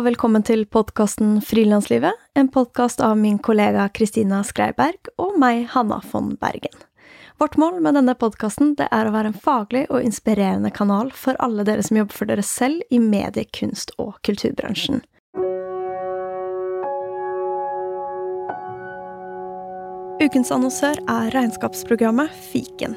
og velkommen til podkasten Frilanslivet, en podkast av min kollega Kristina Skreiberg og meg, Hanna von Bergen. Vårt mål med denne podkasten er å være en faglig og inspirerende kanal for alle dere som jobber for dere selv i medie-, kunst- og kulturbransjen. Ukens annonsør er regnskapsprogrammet Fiken.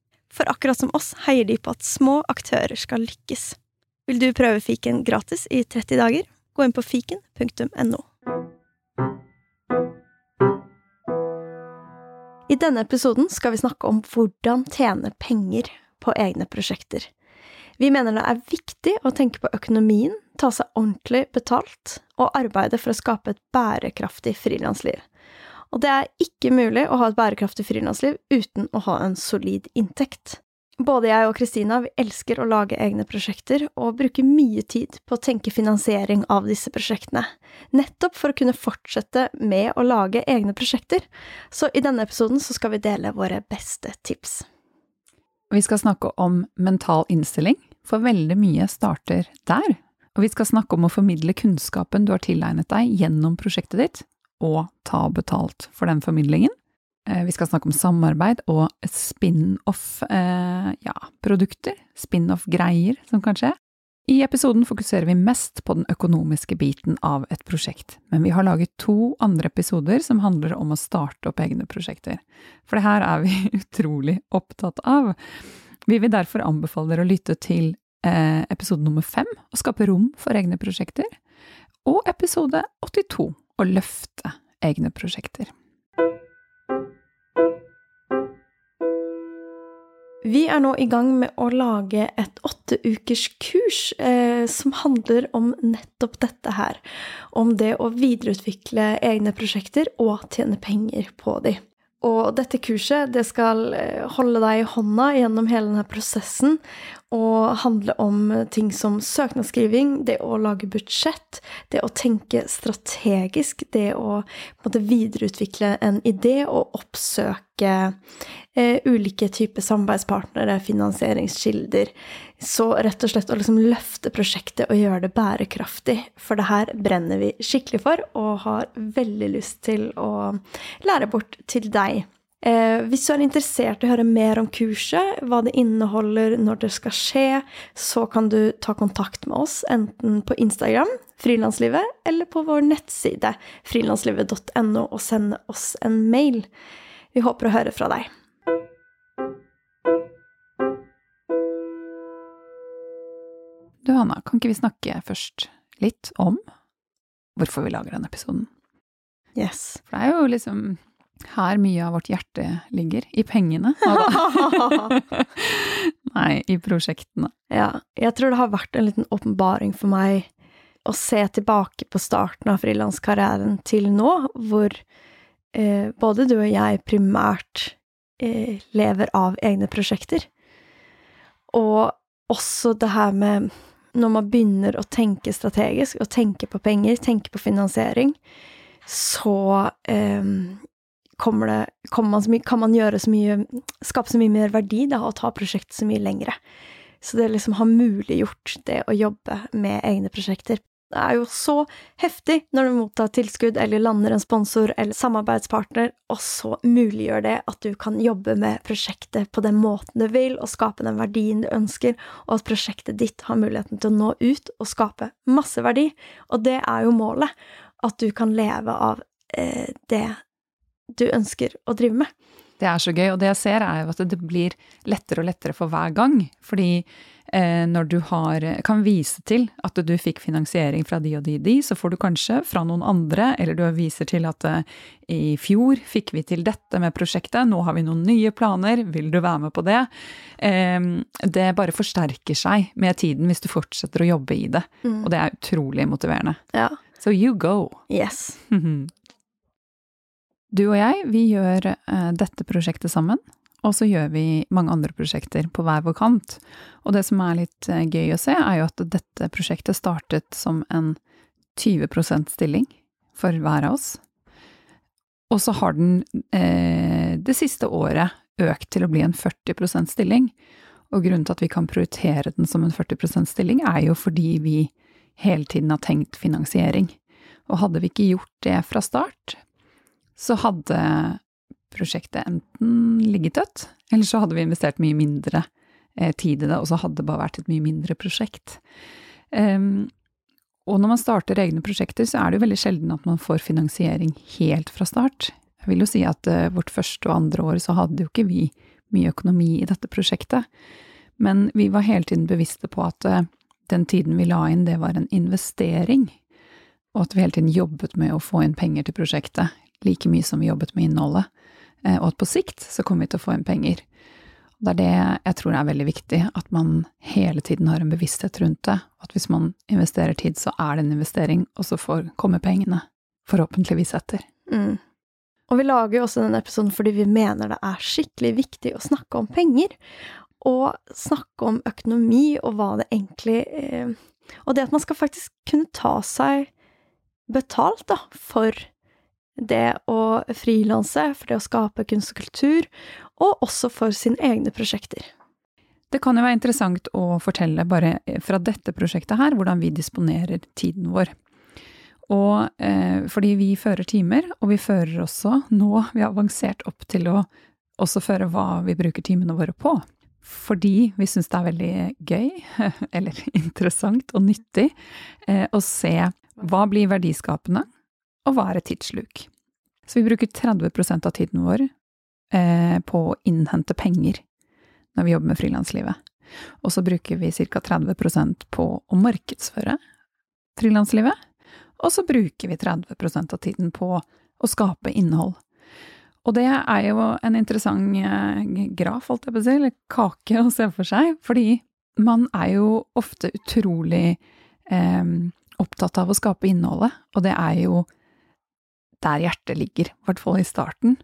For akkurat som oss heier de på at små aktører skal lykkes. Vil du prøve fiken gratis i 30 dager? Gå inn på fiken.no. I denne episoden skal vi snakke om hvordan tjene penger på egne prosjekter. Vi mener det er viktig å tenke på økonomien, ta seg ordentlig betalt og arbeide for å skape et bærekraftig frilansliv. Og det er ikke mulig å ha et bærekraftig frilansliv uten å ha en solid inntekt. Både jeg og Kristina elsker å lage egne prosjekter og bruker mye tid på å tenke finansiering av disse prosjektene, nettopp for å kunne fortsette med å lage egne prosjekter. Så i denne episoden så skal vi dele våre beste tips. Vi skal snakke om mental innstilling, for veldig mye starter der. Og vi skal snakke om å formidle kunnskapen du har tilegnet deg gjennom prosjektet ditt, og ta betalt for den formidlingen. Eh, vi skal snakke om samarbeid og spin-off-produkter, eh, ja, spin-off-greier som kan skje. I episoden fokuserer vi mest på den økonomiske biten av et prosjekt, men vi har laget to andre episoder som handler om å starte opp egne prosjekter, for det her er vi utrolig opptatt av. Vi vil derfor anbefale dere å lytte til eh, episode nummer fem, å skape rom for egne prosjekter, og episode 82, å løfte egne prosjekter. Vi er nå i gang med å lage et åtteukerskurs kurs eh, som handler om nettopp dette her. Om det å videreutvikle egne prosjekter og tjene penger på de. Og dette kurset det skal eh, holde deg i hånda gjennom hele denne prosessen og handle om ting som søknadsskriving, det å lage budsjett, det å tenke strategisk, det å måte, videreutvikle en idé og oppsøke eh, ulike typer samarbeidspartnere, finansieringskilder. Så rett og slett å liksom løfte prosjektet og gjøre det bærekraftig. For det her brenner vi skikkelig for, og har veldig lyst til å lære bort til deg. Eh, hvis du er interessert i å høre mer om kurset, hva det inneholder, når det skal skje, så kan du ta kontakt med oss enten på Instagram, Frilanslivet, eller på vår nettside, frilanslivet.no, og sende oss en mail. Vi håper å høre fra deg. Du Hanna, kan ikke vi snakke først litt om hvorfor vi lager denne episoden? Yes. For det er jo liksom her mye av vårt hjerte ligger. I pengene. Nei, i prosjektene. Ja, jeg tror det har vært en liten åpenbaring for meg å se tilbake på starten av frilanskarrieren til nå, hvor eh, både du og jeg primært eh, lever av egne prosjekter. Og også det her med når man begynner å tenke strategisk, og tenke på penger, tenke på finansiering, så eh, det, man mye, kan man gjøre så mye Skape så mye mer verdi da, og ta prosjektet så mye lengre. Så det liksom har muliggjort det å jobbe med egne prosjekter. Det er jo så heftig når du mottar tilskudd eller lander en sponsor eller samarbeidspartner, og så muliggjør det at du kan jobbe med prosjektet på den måten du vil, og skape den verdien du ønsker, og at prosjektet ditt har muligheten til å nå ut og skape masse verdi. Og det er jo målet, at du kan leve av eh, det du ønsker å drive med. Det er så gøy, og det jeg ser er jo at det blir lettere og lettere for hver gang. Fordi eh, når du har, kan vise til at du fikk finansiering fra de og de, de, så får du kanskje fra noen andre, eller du viser til at eh, i fjor fikk vi til dette med prosjektet, nå har vi noen nye planer, vil du være med på det? Eh, det bare forsterker seg med tiden hvis du fortsetter å jobbe i det, mm. og det er utrolig motiverende. Ja. So you go. Yes. Du og jeg, vi gjør eh, dette prosjektet sammen, og så gjør vi mange andre prosjekter på hver vår kant. Og det som er litt eh, gøy å se, er jo at dette prosjektet startet som en 20% stilling for hver av oss. Og så har den eh, det siste året økt til å bli en 40% stilling. Og grunnen til at vi kan prioritere den som en 40% stilling, er jo fordi vi hele tiden har tenkt finansiering. Og hadde vi ikke gjort det fra start, så hadde prosjektet enten ligget dødt, eller så hadde vi investert mye mindre eh, tid i det, og så hadde det bare vært et mye mindre prosjekt. Um, og når man starter egne prosjekter, så er det jo veldig sjelden at man får finansiering helt fra start. Jeg vil jo si at uh, vårt første og andre år så hadde jo ikke vi mye økonomi i dette prosjektet, men vi var hele tiden bevisste på at uh, den tiden vi la inn, det var en investering, og at vi hele tiden jobbet med å få inn penger til prosjektet, like mye som vi jobbet med innholdet, eh, og at på sikt så kommer vi til å få inn penger. Det er det jeg tror er veldig viktig, at man hele tiden har en bevissthet rundt det. At hvis man investerer tid, så er det en investering, og så får komme pengene forhåpentligvis etter. Mm. Og vi lager jo også denne episoden fordi vi mener det er skikkelig viktig å snakke om penger. Og snakke om økonomi og hva det egentlig eh, Og det at man skal faktisk kunne ta seg betalt, da, for det å frilanse, for det å skape kunst og kultur, og også for sine egne prosjekter. Det kan jo være interessant å fortelle bare fra dette prosjektet her, hvordan vi disponerer tiden vår. Og eh, fordi vi fører timer, og vi fører også nå, vi har avansert opp til å også føre hva vi bruker timene våre på. Fordi vi syns det er veldig gøy, eller interessant og nyttig, eh, å se hva blir verdiskapende, er et tidsluk? Så vi bruker 30% av tiden vår eh, på å innhente penger når vi jobber med frilanslivet. Og så bruker vi ca. 30% på å markedsføre frilanslivet. Og så bruker vi 30% av tiden på å skape innhold. Og det er jo en interessant eh, graf, holdt jeg på å si, eller kake å se for seg, fordi man er jo ofte utrolig eh, opptatt av å skape innholdet, og det er jo der hjertet ligger, i hvert fall i starten.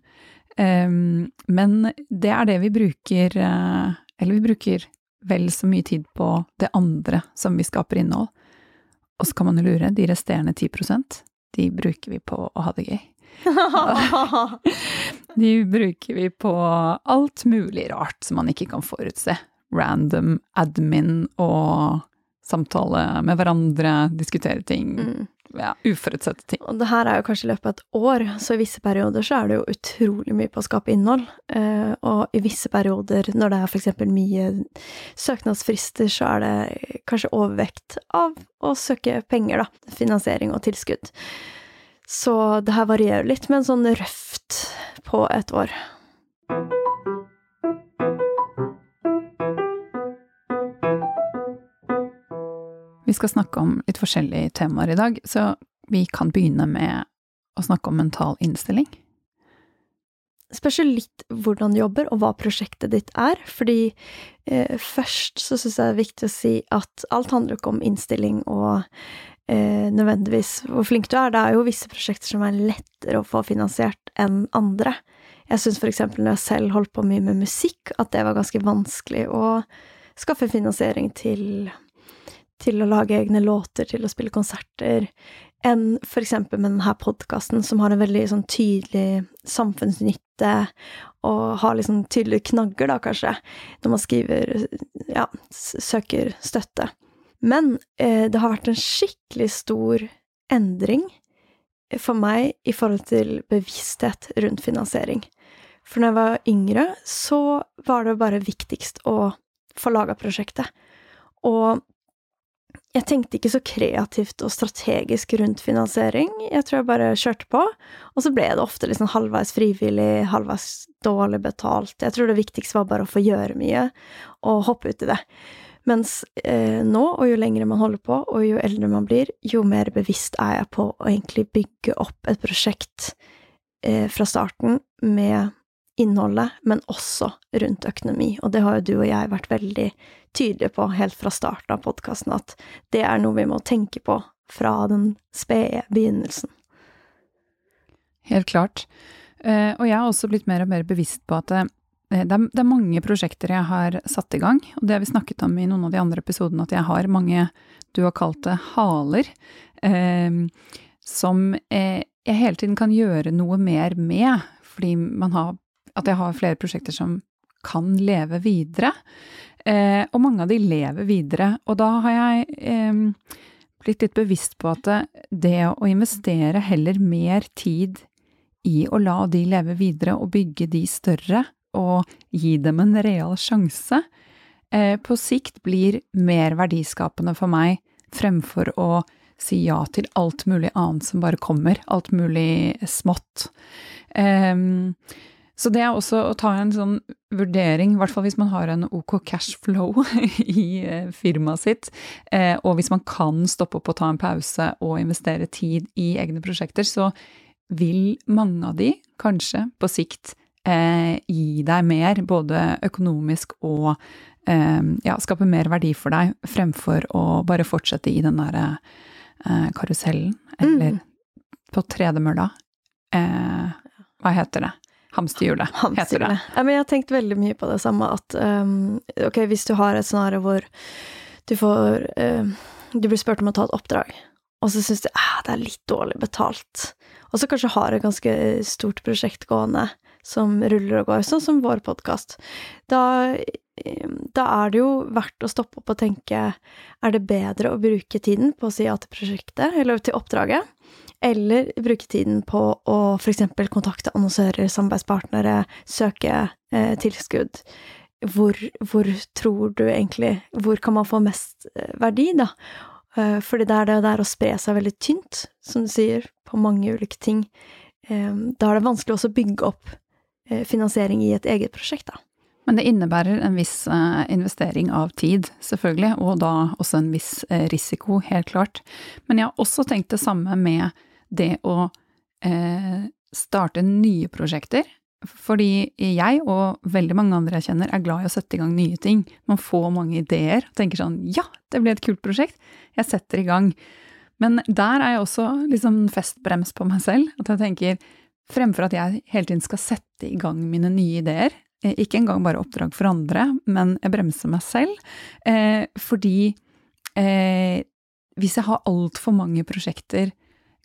Um, men det er det vi bruker uh, Eller vi bruker vel så mye tid på det andre som vi skaper innhold. Og så kan man jo lure, de resterende 10 de bruker vi på å ha det gøy. de bruker vi på alt mulig rart som man ikke kan forutse. Random admin og samtale med hverandre, diskutere ting. Mm ja, uforutsette ting. Og det her er jo kanskje i løpet av et år, så i visse perioder så er det jo utrolig mye på å skape innhold. Eh, og i visse perioder, når det er eksempel mye søknadsfrister, så er det kanskje overvekt av å søke penger, da. Finansiering og tilskudd. Så det her varierer litt, men sånn røft på et år. Vi skal snakke om litt forskjellige temaer i dag, så vi kan begynne med å snakke om mental innstilling. Spørs litt hvordan du jobber, og hva prosjektet ditt er. Fordi eh, først så syns jeg det er viktig å si at alt handler ikke om innstilling og eh, nødvendigvis hvor flink du er. Det er jo visse prosjekter som er lettere å få finansiert enn andre. Jeg syns for eksempel når jeg selv holdt på mye med musikk, at det var ganske vanskelig å skaffe finansiering til til å lage egne låter, til å spille konserter, enn for eksempel med denne podkasten, som har en veldig sånn tydelig samfunnsnytte, og har liksom tydelige knagger, da, kanskje, når man skriver ja, søker støtte. Men eh, det har vært en skikkelig stor endring for meg i forhold til bevissthet rundt finansiering. For når jeg var yngre, så var det bare viktigst å få laga prosjektet. Og jeg tenkte ikke så kreativt og strategisk rundt finansiering. Jeg tror jeg bare kjørte på, og så ble det ofte liksom halvveis frivillig, halvveis dårlig betalt. Jeg tror det viktigste var bare å få gjøre mye, og hoppe ut i det. Mens eh, nå, og jo lengre man holder på, og jo eldre man blir, jo mer bevisst er jeg på å egentlig bygge opp et prosjekt eh, fra starten med innholdet, men også rundt økonomi. Og det har jo du og jeg vært veldig tydelige på helt fra starten av podkasten, at det er noe vi må tenke på fra den spede begynnelsen. Helt klart. Eh, og jeg har også blitt mer og mer bevisst på at det, det, er, mange prosjekter jeg har satt i gang, og det har vi snakket om i noen av de andre episodene, at jeg har mange, du har kalt det haler, eh, som eh, jeg hele tiden kan gjøre noe mer med, fordi man har At jeg har flere prosjekter som kan leve videre. Eh, og mange av de lever videre. Og da har jeg eh, blitt litt bevisst på at det, å investere heller mer tid i å la de leve videre og bygge de større, og gi dem en real sjanse, eh, på sikt blir mer verdiskapende for meg fremfor å si ja til alt mulig annet som bare kommer, alt mulig smått. Um, så det er også å ta en sånn vurdering, i hvert fall hvis man har en ok cashflow i eh, firmaet sitt, eh, og hvis man kan stoppe opp og ta en pause og investere tid i egne prosjekter, så vil mange av de kanskje på sikt eh, gi deg mer, både økonomisk og eh, ja, skape mer verdi for deg, fremfor å bare fortsette i den derre eh, karusellen, eller mm. på tredemølla. Eh, hva heter det? Hamsterhjulet, heter det. Ja, jeg har tenkt veldig mye på det samme, at um, ok, hvis du har et scenario hvor du får uh, Du blir spurt om å ta et oppdrag, og så syns du ah, det er litt dårlig betalt, og så kanskje har et ganske stort prosjekt gående som ruller og går, sånn som vår podkast, da da er det jo verdt å stoppe opp og tenke er det bedre å bruke tiden på å si ja til prosjektet, eller til oppdraget, eller bruke tiden på å f.eks. kontakte annonsører, samarbeidspartnere, søke eh, tilskudd. Hvor, hvor, tror du egentlig Hvor kan man få mest eh, verdi, da? Eh, fordi det er det der å spre seg veldig tynt, som du sier, på mange ulike ting. Eh, da er det vanskelig også å bygge opp finansiering i et eget prosjekt, da. Men det innebærer en viss investering av tid, selvfølgelig, og da også en viss risiko, helt klart. Men jeg har også tenkt det samme med det å eh, starte nye prosjekter. Fordi jeg og veldig mange andre jeg kjenner er glad i å sette i gang nye ting. Man får mange ideer og tenker sånn ja, det blir et kult prosjekt, jeg setter i gang. Men der er jeg også liksom festbrems på meg selv. At jeg tenker fremfor at jeg hele tiden skal sette i gang mine nye ideer, Eh, ikke engang bare oppdrag for andre, men jeg bremser meg selv. Eh, fordi eh, hvis jeg har altfor mange prosjekter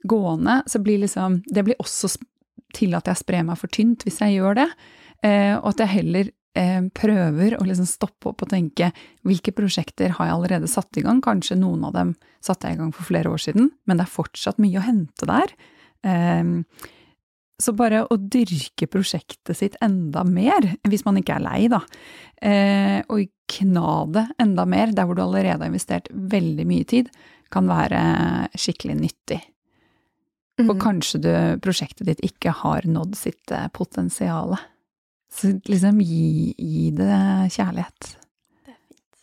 gående, så blir liksom Det blir også til at jeg sprer meg for tynt hvis jeg gjør det. Eh, og at jeg heller eh, prøver å liksom stoppe opp og tenke hvilke prosjekter har jeg allerede satt i gang? Kanskje noen av dem satte jeg i gang for flere år siden, men det er fortsatt mye å hente der. Eh, så bare å dyrke prosjektet sitt enda mer, hvis man ikke er lei, da, eh, og kna det enda mer der hvor du allerede har investert veldig mye tid, kan være skikkelig nyttig. For mm. kanskje du, prosjektet ditt ikke har nådd sitt eh, potensial. Så liksom gi, gi det kjærlighet.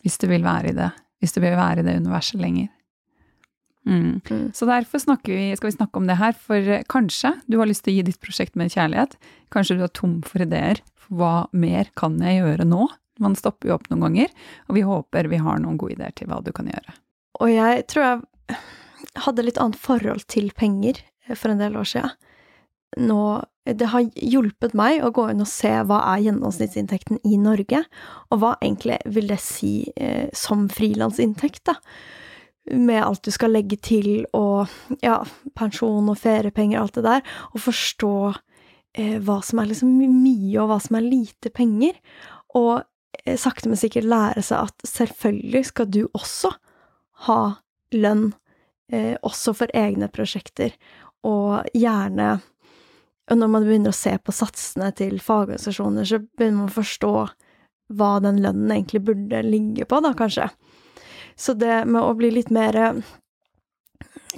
Hvis du vil være i det. Hvis du vil være i det universet lenger. Mm. Mm. Så derfor vi, skal vi snakke om det her, for eh, kanskje du har lyst til å gi ditt prosjekt mer kjærlighet. Kanskje du er tom for ideer. For hva mer kan jeg gjøre nå? Man stopper jo opp noen ganger, og vi håper vi har noen gode ideer til hva du kan gjøre. Og jeg tror jeg hadde litt annet forhold til penger for en del år siden. Nå, det har hjulpet meg å gå inn og se hva er gjennomsnittsinntekten i Norge, og hva egentlig vil det si eh, som frilansinntekt, da med alt du skal legge til, og ja, pensjon og feriepenger og alt det der, og forstå eh, hva som er liksom mye, og hva som er lite penger. Og eh, sakte, men sikkert lære seg at selvfølgelig skal du også ha lønn, eh, også for egne prosjekter, og gjerne når man begynner å se på satsene til fagorganisasjoner, så begynner man å forstå hva den lønnen egentlig burde ligge på, da, kanskje. Så det med å bli litt mer eh,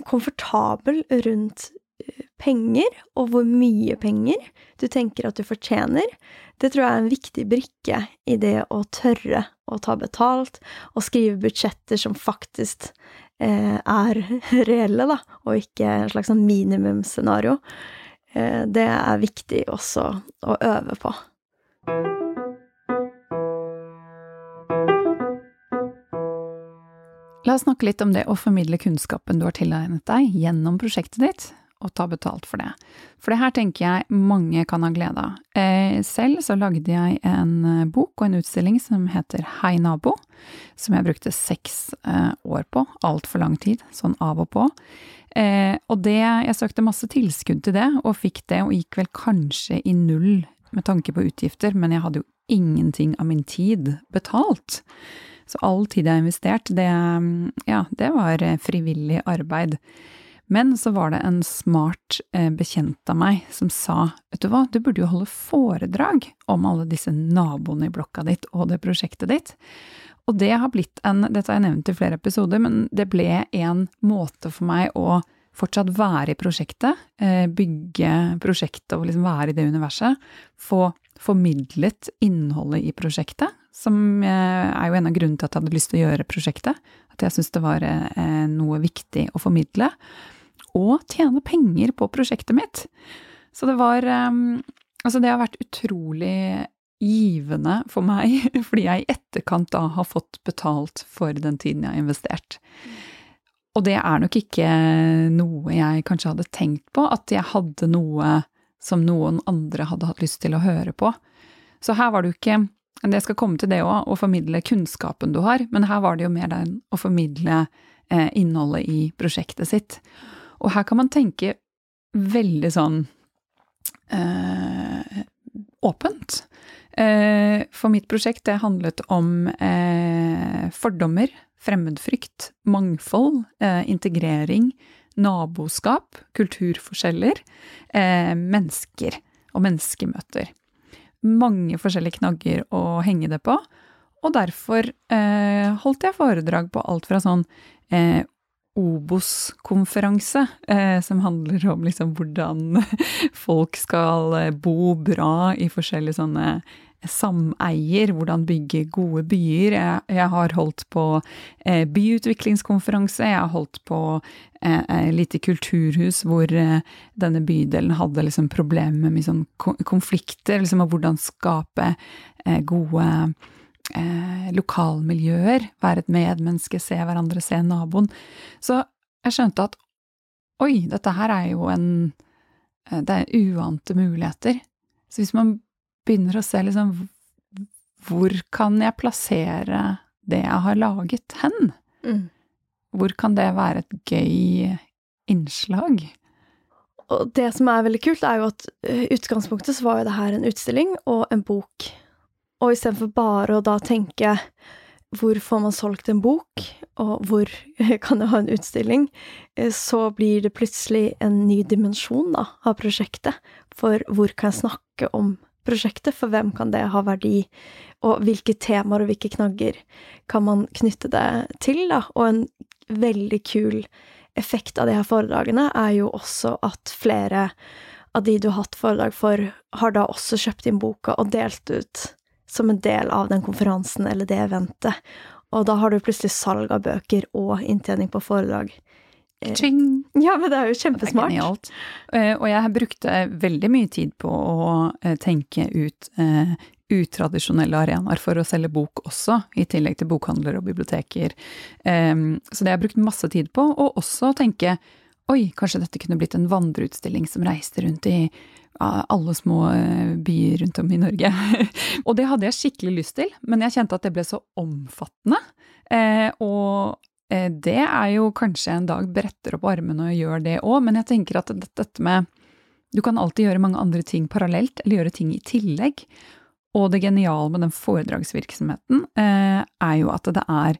komfortabel rundt eh, penger, og hvor mye penger du tenker at du fortjener, det tror jeg er en viktig brikke i det å tørre å ta betalt, og skrive budsjetter som faktisk er reelle, da, og ikke en slags sånn minimumsscenario. Eh, det er viktig også å øve på. La oss snakke litt om det å formidle kunnskapen du har tilegnet deg gjennom prosjektet ditt, og ta betalt for det. For det her tenker jeg mange kan ha glede av. Eh, selv så lagde jeg en eh, bok og en utstilling som heter Hei nabo, som jeg brukte seks eh, år på, altfor lang tid, sånn av og på. Og det, jeg søkte masse tilskudd til det, og fikk det, og gikk vel kanskje i null med tanke på utgifter, men jeg hadde jo ingenting av min tid betalt. Så all tid jeg har investert, det, ja, det var frivillig arbeid. Men så var det en smart eh, bekjent av meg som sa vet du hva, du burde jo holde foredrag om alle disse naboene i blokka ditt og det prosjektet ditt. Og det har blitt en, dette har jeg nevnt i flere episoder, men det ble en måte for meg å fortsatt være i prosjektet, eh, bygge prosjektet og liksom være i det universet, få formidlet innholdet i prosjektet, som eh, er jo en av grunnene til at jeg hadde lyst til å gjøre prosjektet. At jeg syntes det var noe viktig å formidle. Og tjene penger på prosjektet mitt. Så det var Altså, det har vært utrolig givende for meg, fordi jeg i etterkant da har fått betalt for den tiden jeg har investert. Og det er nok ikke noe jeg kanskje hadde tenkt på, at jeg hadde noe som noen andre hadde hatt lyst til å høre på. Så her var det jo ikke Jeg skal komme til det òg, å formidle kunnskapen du har, men her var det jo mer den å formidle eh, innholdet i prosjektet sitt. Og her kan man tenke veldig sånn eh, åpent. Eh, for mitt prosjekt, det handlet om eh, fordommer, fremmedfrykt, mangfold, eh, integrering, naboskap, kulturforskjeller, eh, mennesker og menneskemøter. Mange forskjellige knagger å henge det på, og derfor eh, holdt jeg foredrag på alt fra sånn eh, Obos-konferanse, eh, som handler om liksom hvordan folk skal eh, bo bra i forskjellige sånne sameier, hvordan bygge gode byer. Jeg, jeg har holdt på eh, byutviklingskonferanse, jeg har holdt på eh, eh lite kulturhus hvor eh, denne bydelen hadde liksom problemer med sånn konflikter, liksom og hvordan skape gode eh, lokalmiljøer, være et medmenneske, se hverandre, se naboen. Så jeg skjønte at oi, dette her er jo en Det er uante muligheter. Så hvis man begynner å se liksom Hvor kan jeg plassere det jeg har laget, hen? Mm. Hvor kan det være et gøy innslag? Og det som er veldig kult, er jo at i eh, utgangspunktet så var jo det her en utstilling og en bok. Og istedenfor bare å da tenke hvor får man solgt en bok, og hvor kan jeg ha en utstilling, eh, så blir det plutselig en ny dimensjon da, av prosjektet. For hvor kan jeg snakke om prosjektet, for hvem kan det ha verdi, og hvilke temaer og hvilke knagger kan man knytte det til, da? Og en veldig kul effekt av de her foredragene er jo også at flere av de du har hatt foredrag for, har da også kjøpt inn boka og delt ut som en del av den konferansen eller det eventet. Og da har du plutselig salg av bøker og inntjening på foredrag Ching. Ja, men det er jo kjempesmart. Det er genialt. og jeg brukte veldig mye tid på å eh, tenke ut utradisjonelle arenaer for å selge bok også, i tillegg til bokhandler og biblioteker. Så det har jeg brukt masse tid på, og også tenke oi, kanskje dette kunne blitt en vandreutstilling som reiste rundt i alle små byer rundt om i Norge. og det hadde jeg skikkelig lyst til, men jeg kjente at det ble så omfattende. Eh, og Eh, det er jo kanskje en dag bretter opp armene og gjør det òg, men jeg tenker at dette med Du kan alltid gjøre mange andre ting parallelt, eller gjøre ting i tillegg. Og det geniale med den foredragsvirksomheten eh, er jo at det er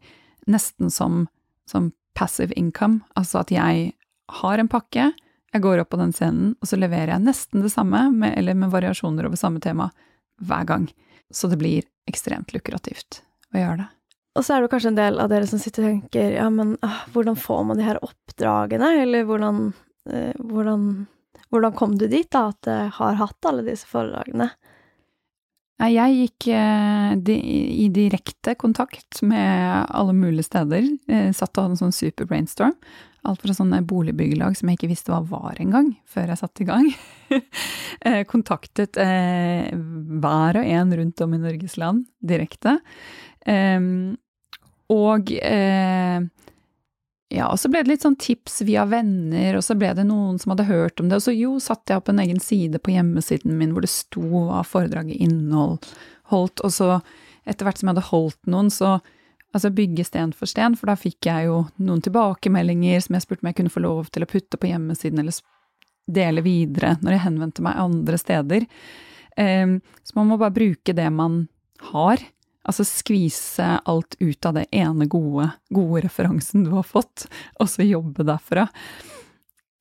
nesten som, som passive income, altså at jeg har en pakke, jeg går opp på den scenen, og så leverer jeg nesten det samme, med, eller med variasjoner over samme tema, hver gang. Så det blir ekstremt lukrativt å gjøre det. Og så er det kanskje en del av dere som sitter og tenker ja, men ah, hvordan får man de her oppdragene, eller hvordan, eh, hvordan, hvordan kom du dit, da, at jeg har hatt alle disse foredragene? Jeg gikk eh, i direkte kontakt med alle mulige steder. Jeg satt og hadde en sånn super brainstorm. Alt fra sånne boligbyggelag som jeg ikke visste hva var engang, før jeg satte i gang. Eh, kontaktet eh, hver og en rundt om i Norges land direkte. Um, og eh, ja, og så ble det litt sånn tips via venner, og så ble det noen som hadde hørt om det, og så jo, satte jeg opp en egen side på hjemmesiden min hvor det sto hva foredraget inneholdt, og så etter hvert som jeg hadde holdt noen, så altså bygge sten for sten, for da fikk jeg jo noen tilbakemeldinger som jeg spurte om jeg kunne få lov til å putte på hjemmesiden eller dele videre når jeg henvendte meg andre steder. Ehm, så man må bare bruke det man har. Altså skvise alt ut av det ene gode, gode referansen du har fått, og så jobbe derfra.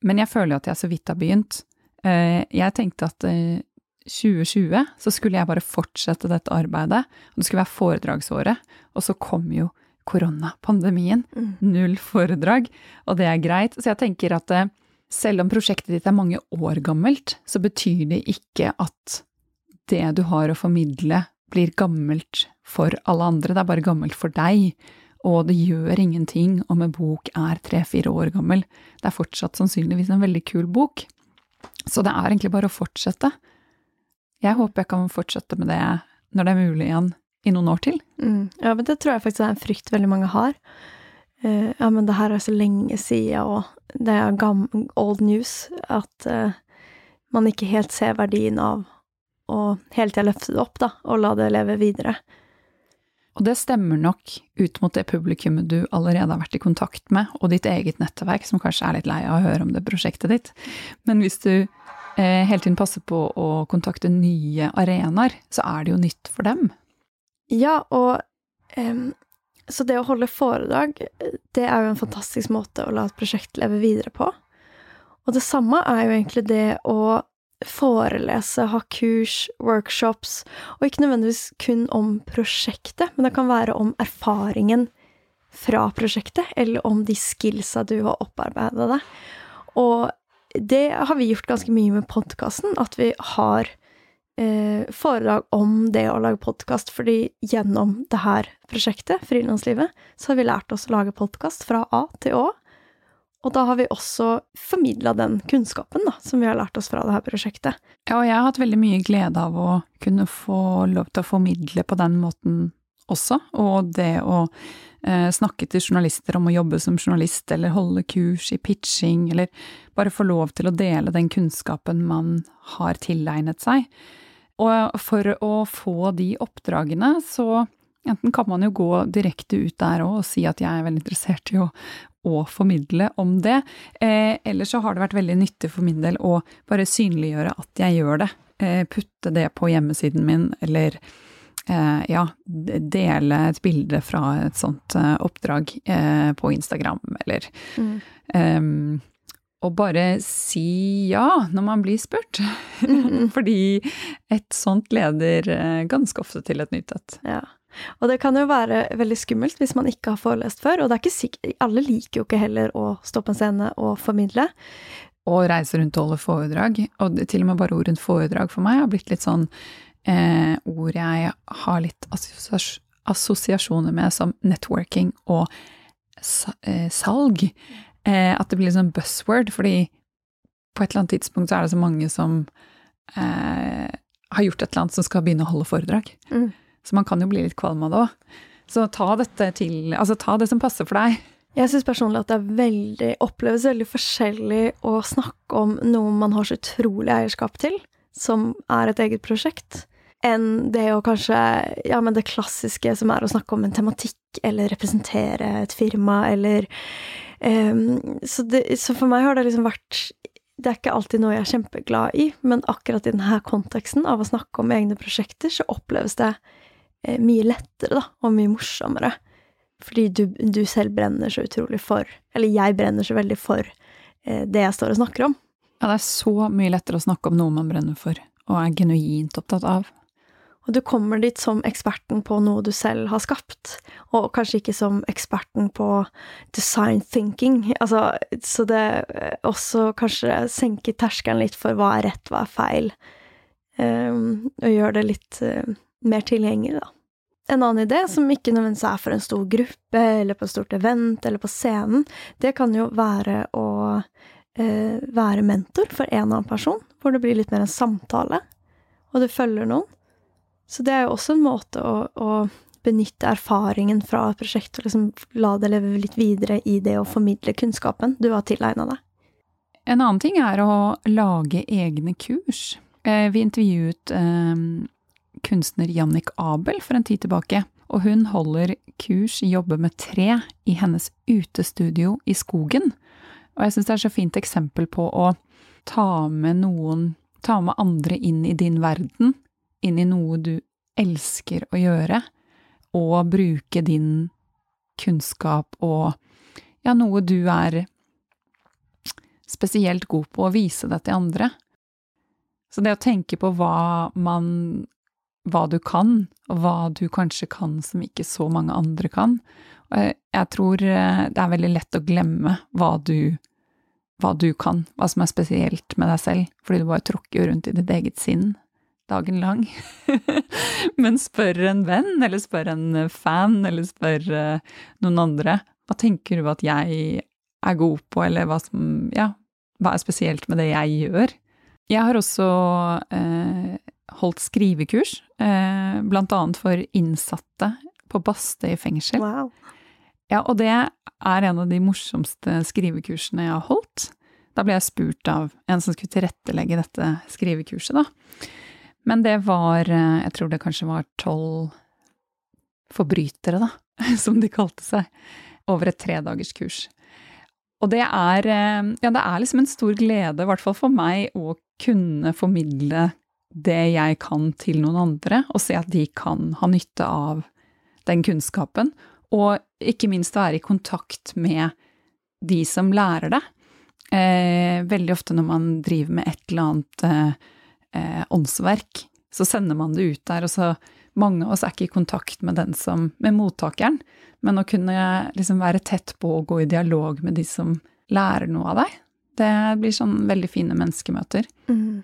Men jeg føler jo at jeg så vidt har begynt. Eh, jeg tenkte at 2020 eh, så skulle jeg bare fortsette dette arbeidet, og det skulle være foredragsåret. Og så kom jo koronapandemien. Mm. Null foredrag, og det er greit. Så jeg tenker at eh, selv om prosjektet ditt er mange år gammelt, så betyr det ikke at det du har å formidle, blir gammelt for alle andre, det er bare gammelt for deg. Og det gjør ingenting om en bok er tre–fire år gammel. Det er fortsatt sannsynligvis en veldig kul bok. Så det er egentlig bare å fortsette. Jeg håper jeg kan fortsette med det når det er mulig igjen i noen år til. Mm. Ja, men det tror jeg faktisk er en frykt veldig mange har. Uh, ja, men det her er så lenge siden, og det er old news, at uh, man ikke helt ser verdien av å hele tida løfte det opp, da, og la det leve videre. Og det stemmer nok ut mot det publikummet du allerede har vært i kontakt med, og ditt eget nettverk, som kanskje er litt lei av å høre om det prosjektet ditt. Men hvis du eh, hele tiden passer på å kontakte nye arenaer, så er det jo nytt for dem. Ja, og um, så det å holde foredrag, det er jo en fantastisk måte å la et prosjekt leve videre på. Og det samme er jo egentlig det å forelese, ha kurs, workshops, og ikke nødvendigvis kun om prosjektet, men det kan være om erfaringen fra prosjektet, eller om de skillsa du har opparbeida deg. Og det har vi gjort ganske mye med podkasten, at vi har eh, foredrag om det å lage podkast, fordi gjennom det her prosjektet, Frilanslivet, så har vi lært oss å lage podkast fra A til Å. Og da har vi også formidla den kunnskapen da, som vi har lært oss fra det her prosjektet. Ja, og jeg har hatt veldig mye glede av å kunne få lov til å formidle på den måten også, og det å eh, snakke til journalister om å jobbe som journalist, eller holde kurs i pitching, eller bare få lov til å dele den kunnskapen man har tilegnet seg. Og for å få de oppdragene, så Enten kan man jo gå direkte ut der og si at jeg er veldig interessert i å, å formidle om det. Eh, eller så har det vært veldig nyttig for min del å bare synliggjøre at jeg gjør det. Eh, putte det på hjemmesiden min, eller eh, ja, dele et bilde fra et sånt eh, oppdrag eh, på Instagram, eller mm. Ehm, og bare si ja når man blir spurt. Mm. Fordi et sånt leder eh, ganske ofte til et nytt et. Ja. Og det kan jo være veldig skummelt hvis man ikke har forelest før, og det er ikke sikkert Alle liker jo ikke heller å stå på en scene og formidle. Og reise rundt og holde foredrag. Og til og med bare ordet foredrag for meg har blitt litt sånn eh, ord jeg har litt assosiasjoner med som networking og eh, salg. Eh, at det blir sånn buzzword, fordi på et eller annet tidspunkt så er det så mange som eh, har gjort et eller annet som skal begynne å holde foredrag. Mm. Så man kan jo bli litt kvalm av det òg. Så ta dette til Altså ta det som passer for deg. Jeg syns personlig at det er veldig, oppleves veldig forskjellig å snakke om noe man har så utrolig eierskap til, som er et eget prosjekt, enn det å kanskje Ja, men det klassiske som er å snakke om en tematikk, eller representere et firma, eller um, så, det, så for meg har det liksom vært det er ikke alltid noe jeg er kjempeglad i, men akkurat i denne konteksten av å snakke om egne prosjekter, så oppleves det mye lettere, da, og mye morsommere. Fordi du, du, selv brenner så utrolig for Eller jeg brenner så veldig for eh, det jeg står og snakker om. Ja, det er så mye lettere å snakke om noe man brenner for, og er genuint opptatt av. Og du kommer dit som eksperten på noe du selv har skapt, og kanskje ikke som eksperten på design thinking. Altså, så det eh, også kanskje senker terskelen litt for hva er rett, hva er feil, um, og gjør det litt uh, mer tilgjengelig, da. En annen idé, som ikke nødvendigvis er for en stor gruppe, eller på et stort event, eller på scenen, det kan jo være å eh, være mentor for en annen person, hvor det blir litt mer en samtale, og du følger noen. Så det er jo også en måte å, å benytte erfaringen fra et prosjekt og liksom la det leve litt videre i det å formidle kunnskapen du har tilegna deg. En annen ting er å lage egne kurs. Eh, vi intervjuet eh, kunstner Jannik Abel for en tid tilbake, og hun holder kurs i Jobbe med tre i hennes utestudio i skogen. Og jeg syns det er så fint eksempel på å ta med noen, ta med andre inn i din verden, inn i noe du elsker å gjøre, og bruke din kunnskap og ja, noe du er spesielt god på å vise det til andre. Så det å tenke på hva man hva du kan, og hva du kanskje kan som ikke så mange andre kan. Jeg tror eh, det er veldig lett å glemme hva du, hva du kan, hva som er spesielt med deg selv, fordi du bare tråkker rundt i ditt eget sinn dagen lang. Men spør en venn, eller spør en fan, eller spør eh, noen andre, hva tenker du at jeg er god på, eller hva som, ja, hva er spesielt med det jeg gjør? Jeg har også eh, holdt skrivekurs, eh, annet for innsatte på Bastøy fengsel. Wow. Ja, og det er en av de morsomste skrivekursene jeg har holdt. Da ble jeg spurt av en som skulle tilrettelegge dette skrivekurset, da. Men det var, eh, jeg tror det kanskje var tolv forbrytere, da, som de kalte seg, over et tredagerskurs. Og det er, eh, ja, det er liksom en stor glede, i hvert fall for meg, å kunne formidle det jeg kan til noen andre, og se at de kan ha nytte av den kunnskapen. Og ikke minst være i kontakt med de som lærer det. Eh, veldig ofte når man driver med et eller annet eh, eh åndsverk, så sender man det ut der, og så mange av oss er ikke i kontakt med som, med mottakeren, men å kunne liksom være tett på og gå i dialog med de som lærer noe av deg, det blir sånn veldig fine menneskemøter. Mm.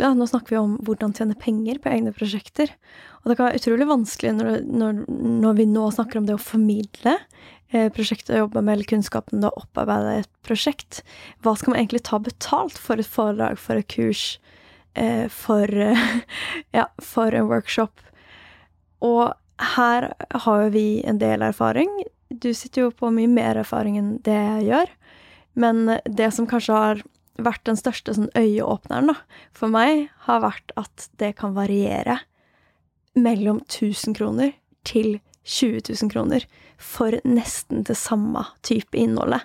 Nå snakker vi om hvordan tjene penger på egne prosjekter. Og det kan være utrolig vanskelig når, når, når vi nå snakker om det å formidle eh, prosjektet å jobbe med, eller kunnskapen du har opparbeida i et prosjekt. Hva skal man egentlig ta betalt for et foredrag, for et kurs, eh, for, ja, for en workshop? Og her har jo vi en del erfaring. Du sitter jo på mye mer erfaring enn det jeg gjør. Men det som kanskje har vært den største sånn øyeåpneren da, for meg, har vært at det kan variere mellom 1000 kroner til 20 000 kroner for nesten det samme type innholdet.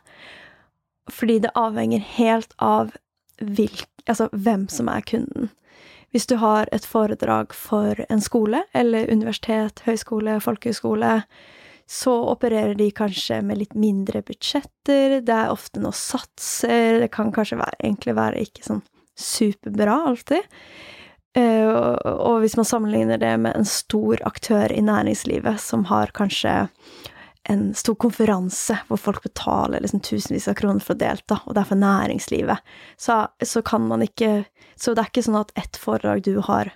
Fordi det avhenger helt av hvilk, altså hvem som er kunden. Hvis du har et foredrag for en skole, eller universitet, høyskole, folkehøyskole, så opererer de kanskje med litt mindre budsjetter, det er ofte noen satser, det kan kanskje være, egentlig være ikke sånn superbra alltid. Uh, og hvis man sammenligner det med en stor aktør i næringslivet som har kanskje en stor konferanse hvor folk betaler liksom tusenvis av kroner for å delta, og det er for næringslivet, så, så, kan man ikke Så det er ikke sånn at ett foredrag du har,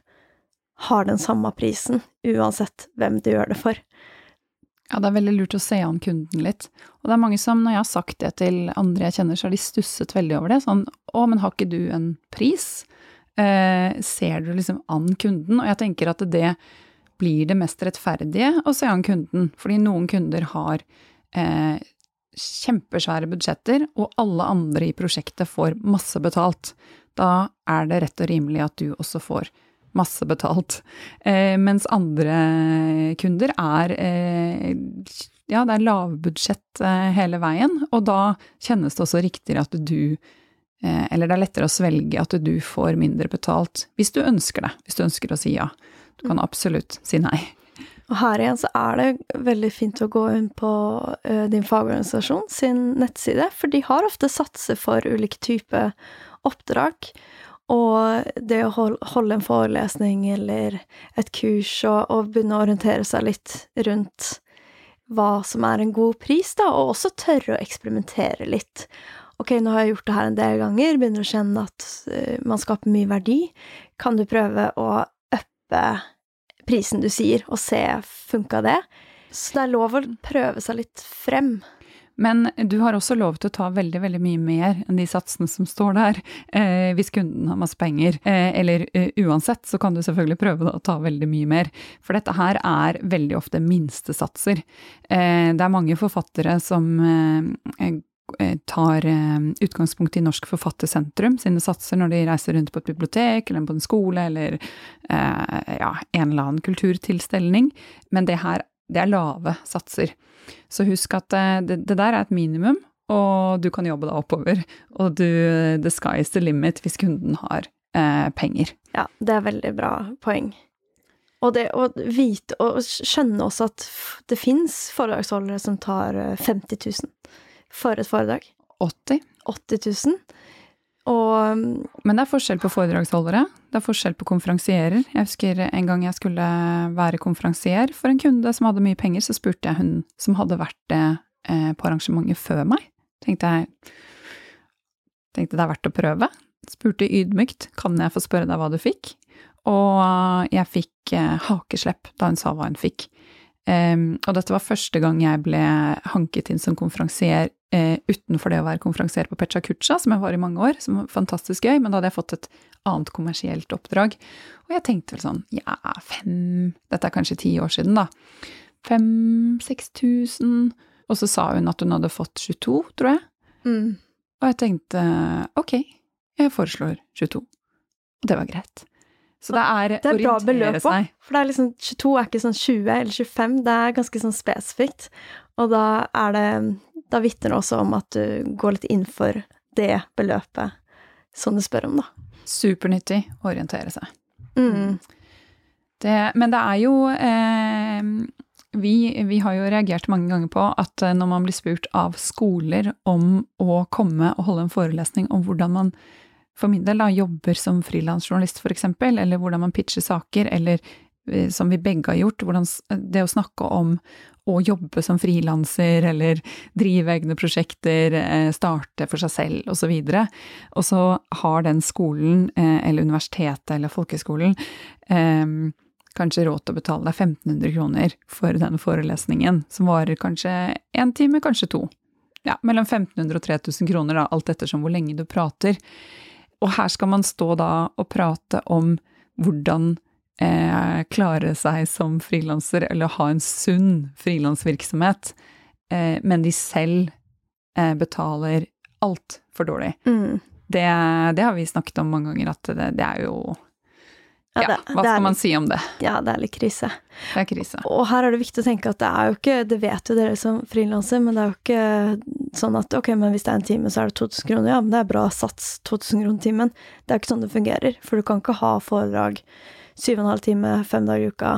har den samme prisen, uansett hvem du gjør det for. Ja, det er veldig lurt å se an kunden litt. Og det er mange som, når jeg har sagt det til andre jeg kjenner, så har de stusset veldig over det. Sånn å, men har ikke du en pris? Eh, ser du liksom an kunden? Og jeg tenker at det blir det mest rettferdige å se an kunden. Fordi noen kunder har eh, kjempesvære budsjetter, og alle andre i prosjektet får masse betalt. Da er det rett og rimelig at du også får masse betalt. Eh, mens andre kunder er eh, ja, det er lavbudsjett eh, hele veien, og da kjennes det også riktigere at du eh, Eller det er lettere å svelge at du får mindre betalt, hvis du ønsker det. Hvis du ønsker å si ja. Du kan absolutt si nei. Og her igjen så er det veldig fint å gå inn på uh, din fagorganisasjon sin nettside, for de har ofte satser for ulike typer oppdrag. Og det å holde en forelesning eller et kurs og, og begynne å orientere seg litt rundt hva som er en god pris, da, og også tørre å eksperimentere litt. Ok, nå har jeg gjort det her en del ganger, begynner å kjenne at uh, man skaper mye verdi. Kan du prøve å uppe prisen du sier, og se funka det? Så det er lov å prøve seg litt frem. Men du har også lov til å ta veldig veldig mye mer enn de satsene som står der, eh, hvis kunden har masse penger. Eh, eller eh, uansett så kan du selvfølgelig prøve å ta veldig mye mer. For dette her er veldig ofte minstesatser. Eh, det er mange forfattere som eh, eh, tar utgangspunkt i Norsk Forfattersentrum sine satser når de reiser rundt på et bibliotek eller på en skole eller ja, en eller annen kulturtilstelning, men det her det er lave satser. Så husk at eh, det, det der er et minimum, og du kan jobbe deg oppover. Og du, the sky is the limit hvis kunden har eh, penger. Ja, det er veldig bra poeng. Og det å vite og skjønne også at det fins foredragsholdere som tar 50 eh, 000 for et foredrag. 80? 80 000. Og Men det er forskjell på foredragsholdere. Det er forskjell på konferansierer. Jeg husker en gang jeg skulle være konferansier for en kunde som hadde mye penger, så spurte jeg hun som hadde vært det eh, på arrangementet før meg. Tenkte jeg tenkte det er verdt å prøve. Spurte ydmykt kan jeg få spørre deg hva du fikk, og jeg fikk eh, hakeslepp da hun sa hva hun fikk. Um, og dette var første gang jeg ble hanket inn som konferansier uh, utenfor det å være konferansier på Pecha Kucha, som jeg var i mange år, som var fantastisk gøy, men da hadde jeg fått et annet kommersielt oppdrag. Og jeg tenkte vel sånn, ja, fem Dette er kanskje ti år siden, da. Fem-seks tusen. Og så sa hun at hun hadde fått 22, tror jeg. Mm. Og jeg tenkte ok, jeg foreslår 22. Og det var greit. Så det er, det er bra beløp òg. For det er liksom, 22 er ikke sånn 20 eller 25, det er ganske sånn spesifikt. Og da er det Da vitner det også om at du går litt inn for det beløpet som du spør om, da. Supernyttig å orientere seg. Mm. Det, men det er jo eh, vi, vi, har jo reagert mange ganger på at eh, når man blir spurt av skoler om å komme og holde en forelesning om hvordan man for min del da, jobber som frilansjournalist, for eksempel, eller hvordan man pitcher saker, eller eh, som vi begge har gjort, hvordan det å snakke om å jobbe som frilanser, eller drive egne prosjekter, eh, starte for seg selv, osv. Og, så har den skolen, eh, eller universitetet eller folkehøgskolen, kanskje råd til å betale deg 1500 kroner for den forelesningen, som varer kanskje én time, kanskje to. Ja, mellom 1500 og 3000 kroner, da, alt ettersom hvor lenge du prater. Og her skal man stå da og prate om hvordan eh, klare seg som frilanser, eller ha en sunn frilansvirksomhet, eh, men de selv eh, betaler altfor dårlig. Mm. Det, det, har vi snakket om mange ganger, at det, det er jo ja, det, hva skal man si om det? Ja, det er litt krise. Det er krise. Og her er det viktig å tenke at det er jo ikke Det vet jo dere som frilanser, men det er jo ikke sånn at ok, men hvis det er en time, så er det 2000 kroner. Ja, men det er bra sats, 2000 kroner timen. Det er ikke sånn det fungerer. For du kan ikke ha foredrag syv og en halv time, fem dager i uka.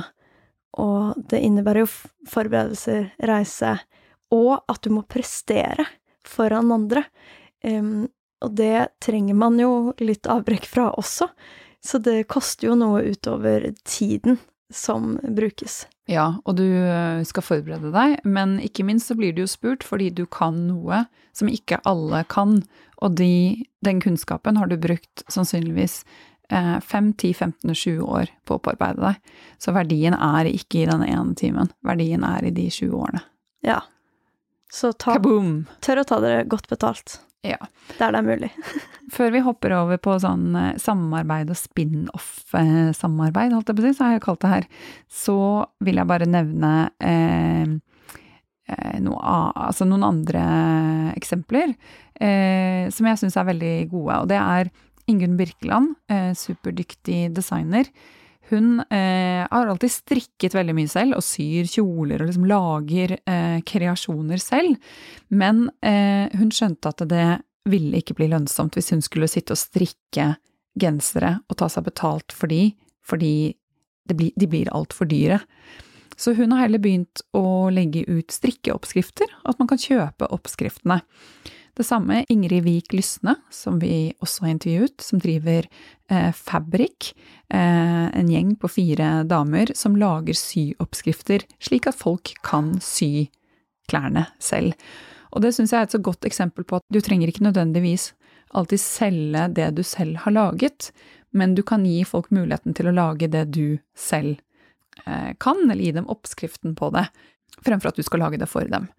Og det innebærer jo forberedelser, reise, og at du må prestere foran andre. Um, og det trenger man jo litt avbrekk fra også. Så det koster jo noe utover tiden som brukes. Ja, og du eh, skal forberede deg, men ikke minst så blir du jo spurt fordi du kan noe som ikke alle kan, og de, den kunnskapen har du brukt sannsynligvis eh, 5, 10, 15 og 20 år på å opparbeide deg. Så verdien er ikke i denne ene timen, verdien er i de 20 årene. Ja. Så ta, tør å ta dere godt betalt. Ja. Der det er mulig. Før vi hopper over på sånn eh, samarbeid og spin-off-samarbeid, holdt jeg på å si, så har jeg kalt det her, så vil jeg bare nevne eh, eh noe, altså noen andre eksempler eh, som jeg syns er veldig gode. Og det er Ingunn Birkeland, eh, superdyktig designer. Hun eh, har alltid strikket veldig mye selv, og syr kjoler og liksom lager eh, kreasjoner selv. Men eh, hun skjønte at det ville ikke bli lønnsomt hvis hun skulle sitte og strikke gensere og ta seg betalt for de, fordi blir, de blir altfor dyre. Så hun har heller begynt å legge ut strikkeoppskrifter, at man kan kjøpe oppskriftene. Det samme Ingrid Vik Lysne, som vi også har intervjuet, som driver eh, Fabrik, eh, en gjeng på fire damer som lager syoppskrifter, slik at folk kan sy klærne selv. Og det syns jeg er et så godt eksempel på at du trenger ikke nødvendigvis alltid selge det du selv har laget, men du kan gi folk muligheten til å lage det du selv eh, kan, eller gi dem oppskriften på det, fremfor at du skal lage det for dem.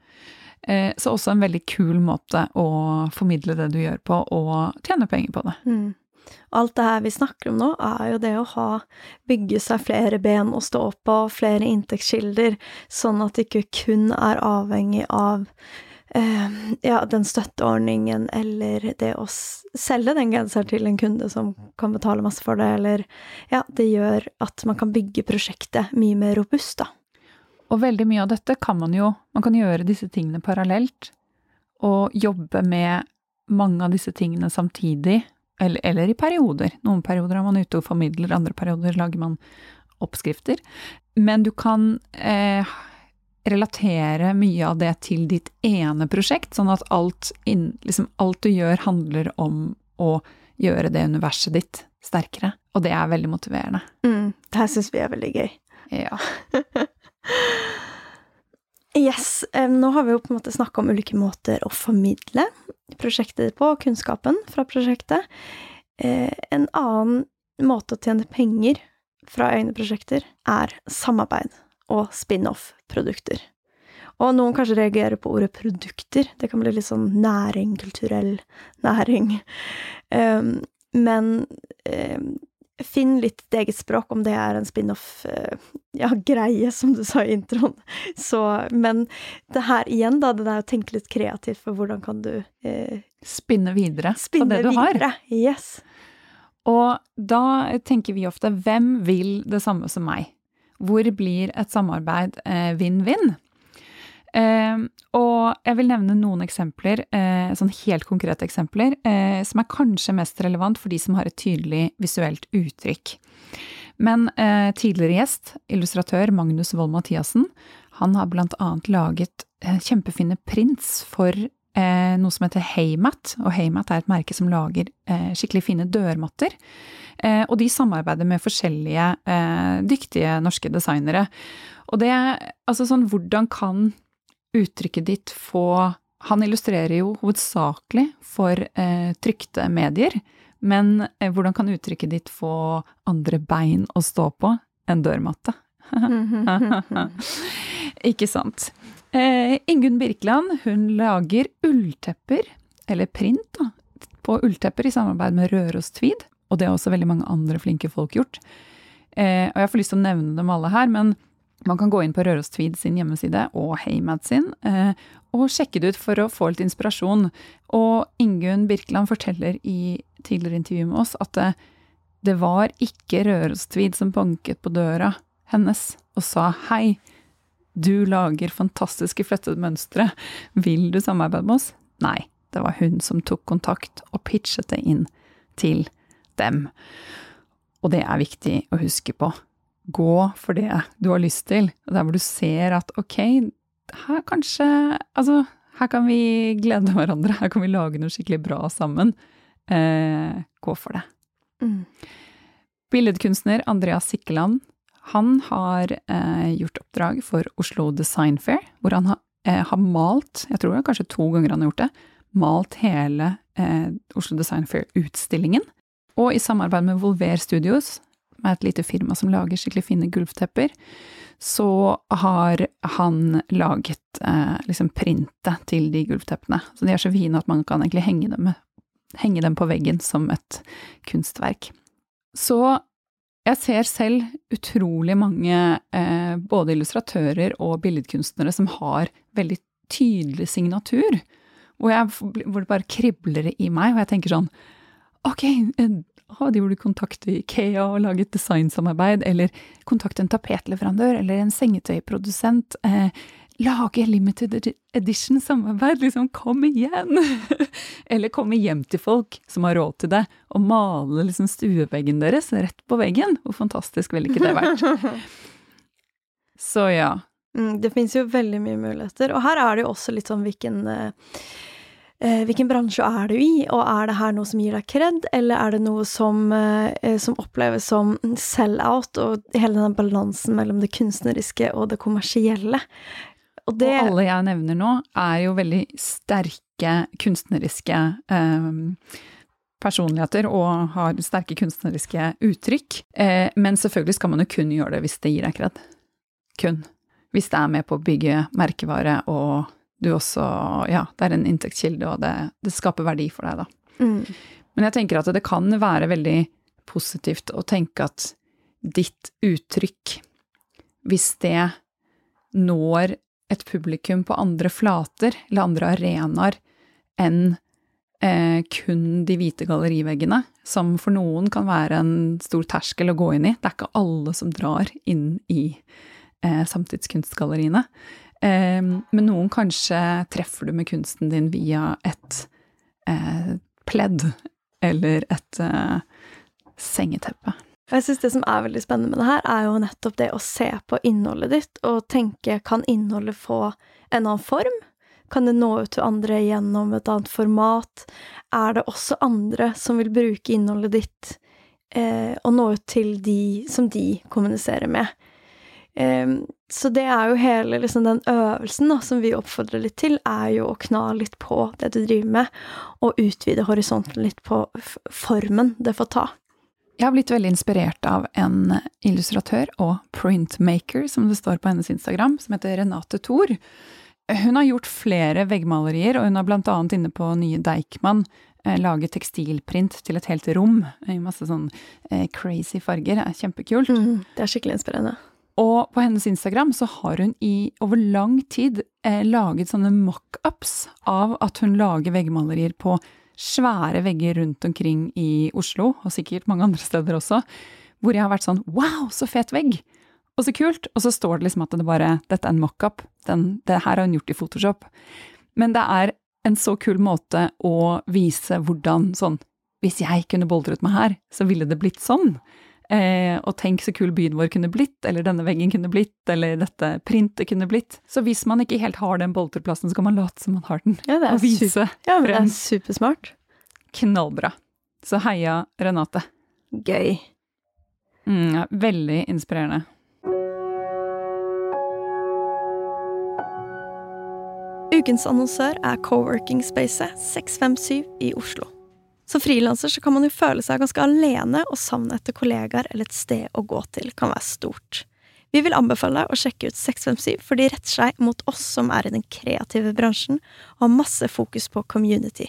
Eh, så også en veldig kul måte å formidle det du gjør på, og tjene penger på det. Mm. Alt det her vi snakker om nå, er jo det å ha bygge seg flere ben å stå på, flere inntektskilder, sånn at det ikke kun er avhengig av eh, ja, den støtteordningen eller det å selge den genseren til en kunde som kan betale masse for det, eller ja, det gjør at man kan bygge prosjektet mye mer robust, da. Og veldig mye av dette kan man jo Man kan gjøre disse tingene parallelt, og jobbe med mange av disse tingene samtidig, eller, eller, i perioder. Noen perioder er man ute og formidler, andre perioder lager man oppskrifter. Men du kan eh, relatere mye av det til ditt ene prosjekt, sånn at alt, inn, liksom alt du gjør, handler om å gjøre det universet ditt sterkere. Og det er veldig motiverende. Mm, det her syns vi er veldig gøy. Ja. yes, nå har vi jo på en måte snakka om ulike måter å formidle prosjektet på, kunnskapen fra prosjektet. Eh, en annen måte å tjene penger fra egne prosjekter er samarbeid og spin-off-produkter. Og noen kanskje reagerer på ordet produkter. Det kan bli litt sånn næring, kulturell næring. Men finn litt ditt eget språk, om det er en spin-off-greie, ja, greie, som du sa i introen. Så, men det her igjen, da, det der å tenke litt kreativt for hvordan kan du eh, Spinne videre spinne på det du videre. har. Yes. Og da tenker vi ofte hvem vil det samme som meg? Hvor blir et samarbeid vinn-vinn? Eh, Eh, og jeg vil nevne noen eksempler, eh, sånn helt konkrete eksempler, eh, som er kanskje mest relevant for de som har et tydelig visuelt uttrykk. Men eh, tidligere gjest, illustratør Magnus Wold Mathiassen, han har blant annet laget kjempefine prints for noe som heter Haymat, og Haymat er et merke som lager skikkelig fine dørmatter. Og de samarbeider med forskjellige dyktige norske designere. Og det Altså sånn, hvordan kan uttrykket ditt få Han illustrerer jo hovedsakelig for eh, trykte medier, men eh, hvordan kan uttrykket ditt få andre bein å stå på enn dørmatte? Ikke sant. Eh, Ingunn Birkeland, hun lager ulltepper, eller print, da, på ulltepper i samarbeid med Røros Tweed og det har også veldig mange andre flinke folk gjort. Eh, og jeg får lyst til å nevne dem alle her, men man kan gå inn på Røros Tweed sin hjemmeside og Heymad sin, eh, og sjekke det ut for å få litt inspirasjon. Og Ingunn Birkeland forteller i tidligere intervju med oss at det var ikke Røros Tweed som banket på døra hennes og sa hei, du lager fantastiske flettede mønstre, vil du samarbeide med oss? Nei, det var hun som tok kontakt og pitchet det inn til dem. Og det er viktig å huske på. Gå for det du har lyst til, og der hvor du ser at ok, her kanskje Altså, her kan vi glede hverandre, her kan vi lage noe skikkelig bra sammen. Eh, gå for det. Mm. Billedkunstner Andreas Sikkeland, han har eh, gjort oppdrag for Oslo Design Fair, hvor han har, eh, har malt, jeg tror det er kanskje to ganger han har gjort det, malt hele eh, Oslo Design Fair-utstillingen. Og i samarbeid med Volver Studios, med et lite firma som lager skikkelig fine gulvtepper, så har han laget eh, liksom printet til de gulvteppene. Så de er så fine at man kan egentlig henge dem, henge dem på veggen som et kunstverk. Så jeg ser selv utrolig mange eh, både illustratører og billedkunstnere som har veldig tydelig signatur, hvor, jeg, hvor det bare kribler i meg, og jeg tenker sånn Ok, ah, de du kontakter Ikea og lager et designsamarbeid, eller kontakt en tapetleverandør eller en sengetøyprodusent. Eh, lage limited edition-samarbeid, liksom, kom igjen! eller komme hjem til folk som har råd til det, og male liksom stueveggen deres rett på veggen. Hvor fantastisk ville ikke det vært? Så ja. Mm, det finnes jo veldig mye muligheter, og her er det jo også litt sånn hvilken eh, hvilken bransje er du i, og er det her noe som gir deg kred, eller er det noe som, eh, som oppleves som sell-out, og hele den balansen mellom det kunstneriske og det kommersielle. Og, det, og alle jeg nevner nå, er jo veldig sterke kunstneriske eh, personligheter og har sterke kunstneriske uttrykk. Eh, men selvfølgelig skal man jo kun gjøre det hvis det gir deg kred. Kun. Hvis det er med på å bygge merkevare, og du også Ja, det er en inntektskilde, og det, det skaper verdi for deg, da. Mm. Men jeg tenker at det kan være veldig positivt å tenke at ditt uttrykk, hvis det når et publikum på andre flater eller andre arenaer enn eh, kun de hvite galleriveggene, som for noen kan være en stor terskel å gå inn i. Det er ikke alle som drar inn i eh, samtidskunstgalleriene. Eh, men noen kanskje treffer du med kunsten din via et eh, pledd eller et eh, sengeteppe. Jeg synes Det som er veldig spennende med det her, er jo nettopp det å se på innholdet ditt og tenke kan innholdet få en annen form? Kan det nå ut til andre gjennom et annet format? Er det også andre som vil bruke innholdet ditt eh, og nå ut til de som de kommuniserer med? Eh, så det er jo hele liksom, den øvelsen da, som vi oppfordrer litt til, er jo å kna litt på det du driver med, og utvide horisonten litt på formen det får ta. Jeg har blitt veldig inspirert av en illustratør og printmaker, som det står på hennes Instagram, som heter Renate Thor. Hun har gjort flere veggmalerier, og hun har blant annet inne på nye Deichman lage laget tekstilprint til et helt rom i masse sånn eh, crazy farger. Det er kjempekult. Mm, det er skikkelig inspirerende. Og på hennes Instagram så har hun i over lang tid eh, laget sånne mockups av at hun lager veggmalerier på svære vegger rundt omkring i Oslo, og sikkert mange andre steder også, hvor jeg har vært sånn wow, så fet vegg! Og så kult! Og så står det liksom at det bare Dette er en mockup. Det her har hun gjort i Photoshop. Men det er en så kul måte å vise hvordan sånn Hvis jeg kunne boltret meg her, så ville det blitt sånn. Eh, og tenk så kul byen vår kunne blitt, eller denne veggen kunne blitt, eller dette printet kunne blitt. Så hvis man ikke helt har den bolterplassen, så kan man late som man har den. Ja, det er, og vise ja, men det er supersmart. Knallbra. Så heia Renate. Gøy. Mm, ja, veldig inspirerende. Ukens annonsør er coworking-spacet 657 i Oslo. Som frilanser kan man jo føle seg ganske alene, og savnet etter kollegaer eller et sted å gå til kan være stort. Vi vil anbefale deg å sjekke ut 657, for de retter seg mot oss som er i den kreative bransjen og har masse fokus på community.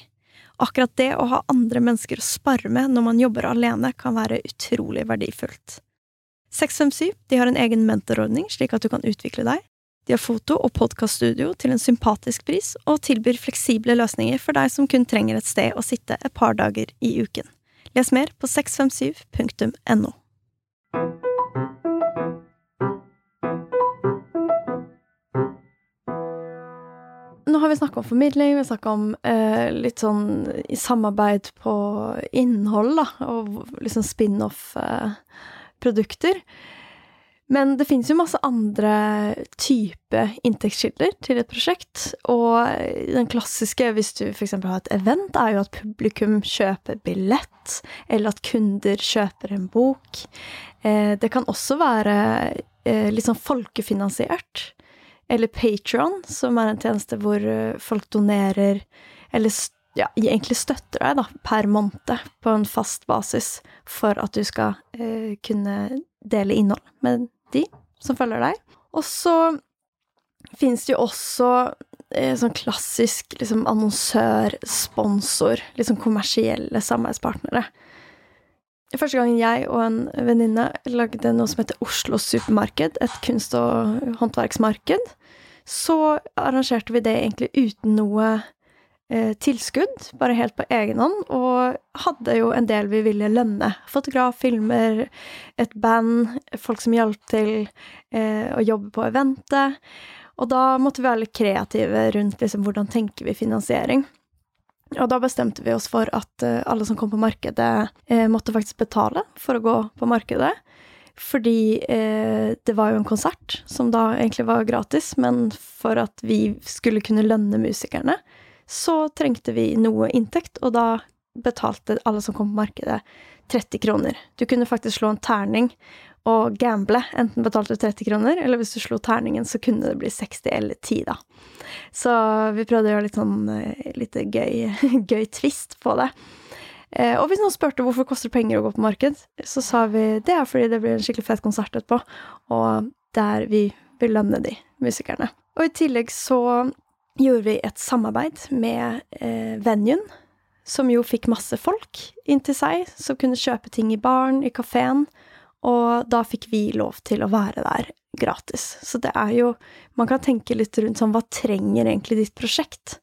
Akkurat det å ha andre mennesker å spare med når man jobber alene, kan være utrolig verdifullt. 657 de har en egen mentorordning, slik at du kan utvikle deg, de har foto- og podkaststudio til en sympatisk pris, og tilbyr fleksible løsninger for deg som kun trenger et sted å sitte et par dager i uken. Les mer på 657.no. Nå har vi snakka om formidling, vi har snakka om eh, litt sånn samarbeid på innhold, da, og liksom spin-off-produkter. Eh, men det finnes jo masse andre type inntektskilder til et prosjekt, og den klassiske, hvis du f.eks. har et event, er jo at publikum kjøper billett, eller at kunder kjøper en bok. Eh, det kan også være eh, litt sånn folkefinansiert. Eller Patron, som er en tjeneste hvor eh, folk donerer, eller ja, egentlig støtter deg da, per måned på en fast basis for at du skal kunne dele innhold med de som følger deg. Og så finnes det jo også eh, sånn klassisk liksom annonsør, sponsor, liksom kommersielle samarbeidspartnere. Første gang jeg og en venninne lagde noe som heter Oslo Supermarked, et kunst- og håndverksmarked, så arrangerte vi det egentlig uten noe tilskudd, bare helt på egen hånd, og hadde jo en del vi ville lønne. Fotograf, filmer, et band, folk som hjalp til eh, å jobbe på eventet. Og da måtte vi være litt kreative rundt liksom, hvordan tenker vi finansiering. Og da bestemte vi oss for at eh, alle som kom på markedet, eh, måtte faktisk betale for å gå på markedet. Fordi eh, det var jo en konsert som da egentlig var gratis, men for at vi skulle kunne lønne musikerne, så trengte vi noe inntekt, og da betalte alle som kom på markedet, 30 kroner. Du kunne faktisk slå en terning og gamble. Enten betalte du 30 kroner, eller hvis du slo terningen, så kunne det bli 60 eller 10, da. Så vi prøvde å gjøre litt sånn eh, litt gøy, gøy twist på det. Eh, og hvis noen spurte hvorfor det koster penger å gå på marked, så sa vi det er fordi det blir en skikkelig fet konsert etterpå, og der vi belønner de musikerne. Og i tillegg så gjorde vi et samarbeid med eh, venuen, som jo fikk masse folk inn til seg, som kunne kjøpe ting i baren, i kafeen, og da fikk vi lov til å være der gratis. Så det er jo Man kan tenke litt rundt sånn Hva trenger egentlig ditt prosjekt?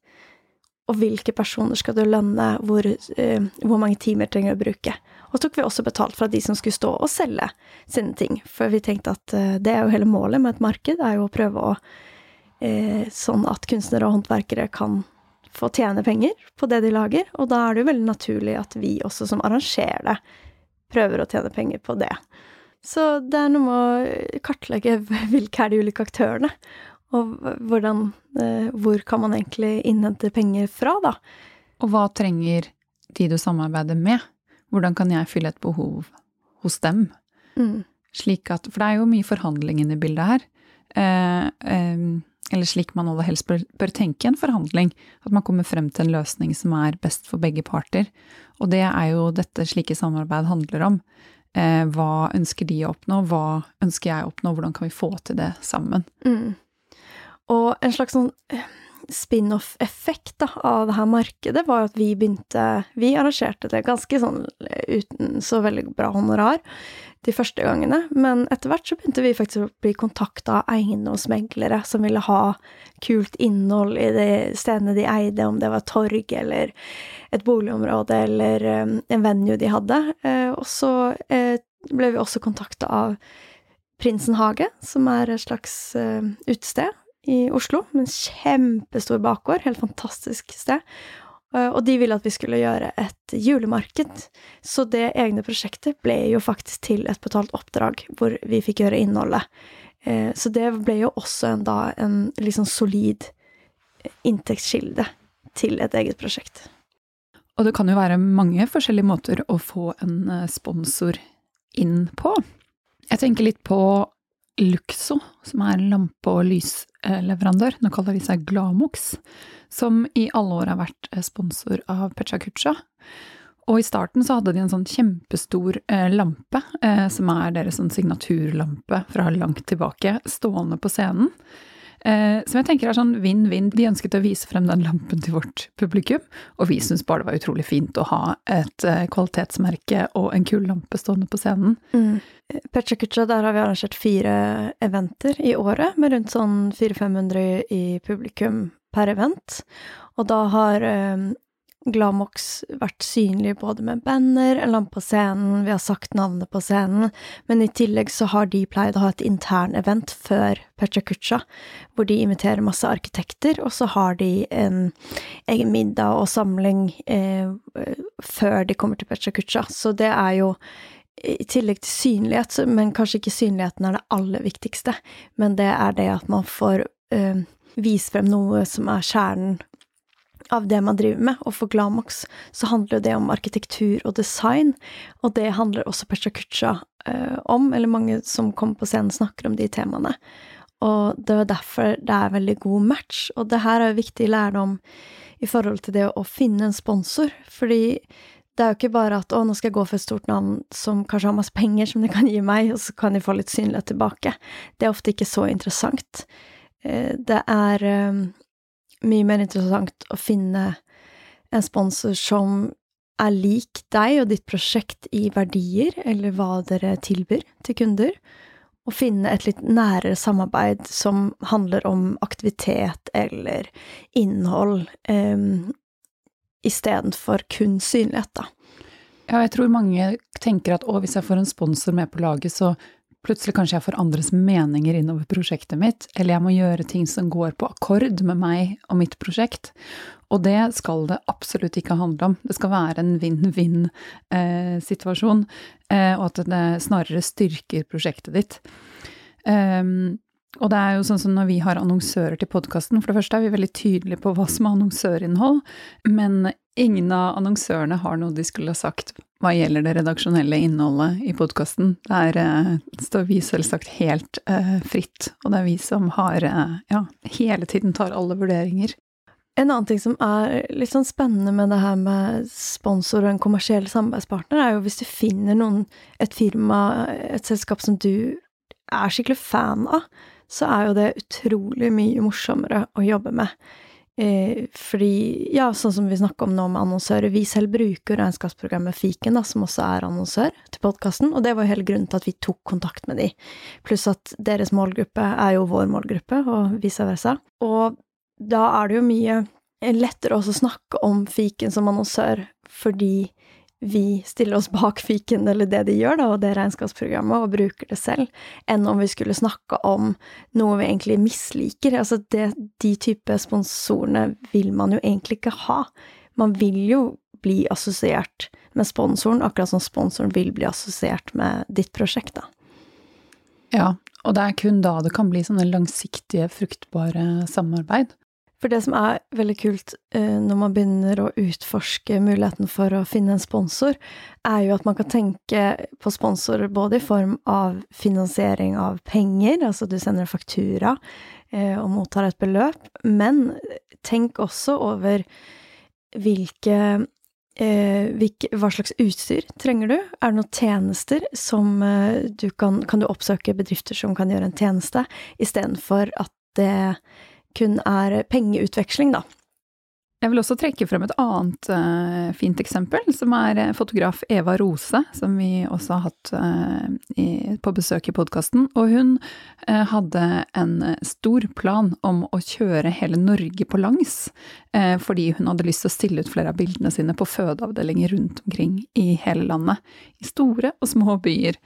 Og hvilke personer skal du lønne? Hvor, uh, hvor mange timer trenger du å bruke? Og så tok vi også betalt fra de som skulle stå og selge sine ting. For vi tenkte at uh, det er jo hele målet med et marked, er jo å prøve å Sånn at kunstnere og håndverkere kan få tjene penger på det de lager. Og da er det jo veldig naturlig at vi også som arrangerer det, prøver å tjene penger på det. Så det er noe med å kartlegge hvilke er de ulike aktørene, og hvordan eh, Hvor kan man egentlig innhente penger fra, da? Og hva trenger de du samarbeider med? Hvordan kan jeg fylle et behov hos dem? Mm. Slik at For det er jo mye forhandling inne i bildet her. Eh, eh, eller slik man aller helst bør, bør, tenke en forhandling. At man kommer frem til en løsning som er best for begge parter. Og det er jo dette slike samarbeid handler om. Eh, hva ønsker de å oppnå, hva ønsker jeg å oppnå, hvordan kan vi få til det sammen? Mm. Og en slags sånn eh, spin-off-effekt av det her markedet var at vi begynte Vi arrangerte det ganske sånn eh, uten så veldig bra honorar de første gangene, men etter hvert så begynte vi faktisk å bli kontakta av eiendomsmeglere som ville ha kult innhold i de stedene de eide, om det var torg eller et boligområde eller um, en venue de hadde. Uh, og så uh, ble vi også kontakta av Prinsen hage, som er et slags uh, utested i Oslo, med en kjempestor bakgård, helt fantastisk sted. Eh, og de ville at vi skulle gjøre et julemarked. Så det egne prosjektet ble jo faktisk til et betalt oppdrag, hvor vi fikk gjøre innholdet. Eh, så det ble jo også en, da en liksom solid eh, inntektskilde til et eget prosjekt. Og det kan jo være mange forskjellige måter å få en sponsor inn på. Jeg tenker litt på Luxo, som er lampe- og lysleverandør. Nå kaller de seg Glamox som i alle år har vært eh, sponsor av Pecha Kucha. Og i starten så hadde de en sånn kjempestor eh, lampe, eh, som er deres sånn signaturlampe fra langt tilbake, stående på scenen. Eh, som jeg tenker er sånn vinn-vinn. De ønsket å vise frem den lampen til vårt publikum, og vi syntes bare det var utrolig fint å ha et eh, kvalitetsmerke og en kul lampe stående på scenen. Mm. Pecha Kucha, der har vi arrangert fire eventer i året, med rundt sånn 400-500 i publikum per event. Og da har eh, Glamox vært synlig både med banner, en lampe på scenen, vi har sagt navnet på scenen, men i tillegg så har de pleid å ha et intern event før Pecha Kucha, hvor de inviterer masse arkitekter, og så har de en egen middag og samling eh, før de kommer til Pecha Kucha. Så det er jo i tillegg til synlighet, men kanskje ikke synligheten er det aller viktigste, men det er det at man får eh, vise frem noe som er kjernen av det man driver med, og for Glamox så handler det om arkitektur og design, og det handler også Pesha Kucha eh, om, eller mange som kommer på scenen snakker om de temaene. Og det er derfor det er veldig god match, og det her er viktig lærdom i forhold til det å finne en sponsor, fordi det er jo ikke bare at å, nå skal jeg gå for et stort navn som kanskje har masse penger som de kan gi meg, og så kan de få litt synlighet tilbake. Det er ofte ikke så interessant. Eh, det er eh, mye mer interessant å finne en sponsor som er lik deg og ditt prosjekt i verdier, eller hva dere tilbyr til kunder, og finne et litt nærere samarbeid som handler om aktivitet eller innhold, um, istedenfor kun synlighet, da. Ja, jeg tror mange tenker at å, hvis jeg får en sponsor med på laget, så plutselig kanskje jeg får andres meninger innover prosjektet mitt, eller jeg må gjøre ting som går på akkord med meg og mitt prosjekt. Og det skal det absolutt ikke handle om. Det skal være en vinn-vinn-situasjon, eh, eh, og at det snarere styrker prosjektet ditt. Um, Og det er jo sånn som når vi har annonsører til podkasten, for det første er vi veldig tydelige på hva som er annonsørinnhold, men ingen av annonsørene har noe de skulle ha sagt hva gjelder det redaksjonelle innholdet i podkasten. Der eh, står vi selvsagt helt eh, fritt, og det er vi som har eh, ja, hele tiden tar alle vurderinger. En annen ting som er litt sånn spennende med det her med sponsor og en kommersiell samarbeidspartner, er jo hvis du finner noen, et firma, et selskap som du er skikkelig fan av, så er jo det utrolig mye morsommere å jobbe med. Eh, fordi, ja, sånn som vi snakker om nå med annonsører, vi selv bruker regnskapsprogrammet Fiken, da, som også er annonsør til podkasten, og det var jo hele grunnen til at vi tok kontakt med de. Pluss at deres målgruppe er jo vår målgruppe, og vice versa. Og da er det jo mye lettere også å snakke om fiken som annonsør, fordi vi stiller oss bak fiken, eller det de gjør, da, og det regnskapsprogrammet, og bruker det selv, enn om vi skulle snakke om noe vi egentlig misliker. Altså, det, de type sponsorene vil man jo egentlig ikke ha. Man vil jo bli assosiert med sponsoren, akkurat som sponsoren vil bli assosiert med ditt prosjekt, da. Ja, og det er kun da det kan bli sånne langsiktige, fruktbare samarbeid. For det som er veldig kult eh, når man begynner å utforske muligheten for å finne en sponsor, er jo at man kan tenke på sponsorer både i form av finansiering av penger, altså du sender en faktura eh, og mottar et beløp, men tenk også over Eh, hvilke, hva slags utstyr trenger du? Er det noen tjenester som du kan Kan du oppsøke bedrifter som kan gjøre en tjeneste, istedenfor at det kun er pengeutveksling, da. Jeg vil også trekke frem et annet uh, fint eksempel, som er eh, fotograf Eva Rose, som vi også har hatt uh, i, på besøk i podkasten. Og hun uh, hadde en stor plan om å kjøre hele Norge på langs, fordi hun hadde lyst til å stille ut flere av bildene sine på fødeavdelinger rundt omkring i hele landet. I store og små byer.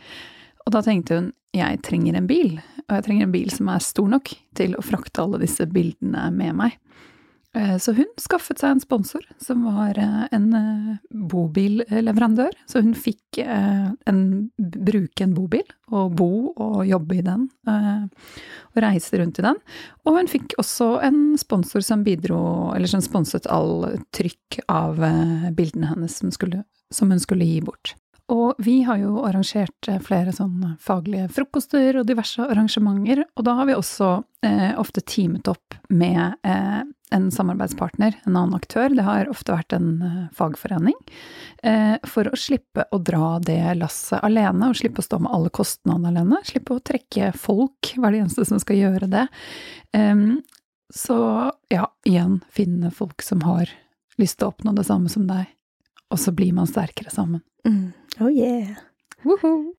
Og da tenkte hun jeg trenger en bil, og jeg trenger en bil som er stor nok til å frakte alle disse bildene med meg. Eh, så hun skaffet seg en sponsor som var eh, en eh, bobilleverandør. Så hun fikk en, bruke en bobil, og bo og jobbe i den, og reise rundt i den. Og hun fikk også en sponsor som bidro, eller som sponset all trykk av bildene hennes som, skulle, som hun skulle gi bort. Og vi har jo arrangert eh, flere sånne faglige frokoster og diverse arrangementer, og da har vi også eh, ofte teamet opp med eh, en samarbeidspartner, en annen aktør, det har ofte vært en eh, fagforening, eh, for å slippe å dra det lasset alene, og slippe å stå med alle kostnadene alene, slippe å trekke folk, være det eneste som skal gjøre det. så ja, igjen, finne folk som har lyst til å oppnå det samme som deg, og så blir man sterkere sammen. Mm. Oh yeah. Woohoo.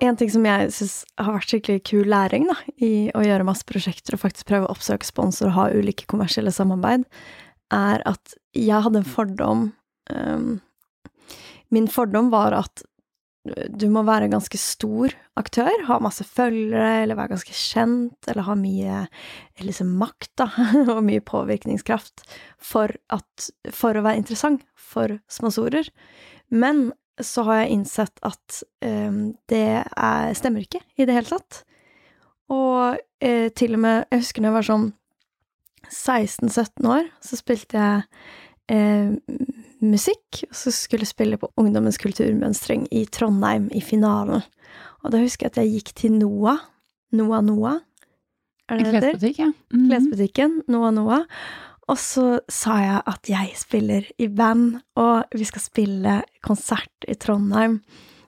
En ting som jeg syns har vært skikkelig kul læring da, i å gjøre masse prosjekter og faktisk prøve å oppsøke sponsor og ha ulike kommersielle samarbeid, er at jeg hadde en fordom um, Min fordom var at du må være en ganske stor aktør, ha masse følgere, eller være ganske kjent, eller ha mye liksom makt, da, og mye påvirkningskraft for, at, for å være interessant for sponsorer. Men så har jeg innsett at um, det er, stemmer ikke i det hele tatt. Og eh, til og med Jeg husker da jeg var sånn 16-17 år, så spilte jeg eh, musikk, og så skulle jeg spille på Ungdommens kulturmønstring i Trondheim, i finalen. Og da husker jeg at jeg gikk til Noah. Noah Noah. Er det det Klesbutikk, ja. Mm -hmm. Klesbutikken. Noah Noah. Og så sa jeg at jeg spiller i band, og vi skal spille konsert i Trondheim.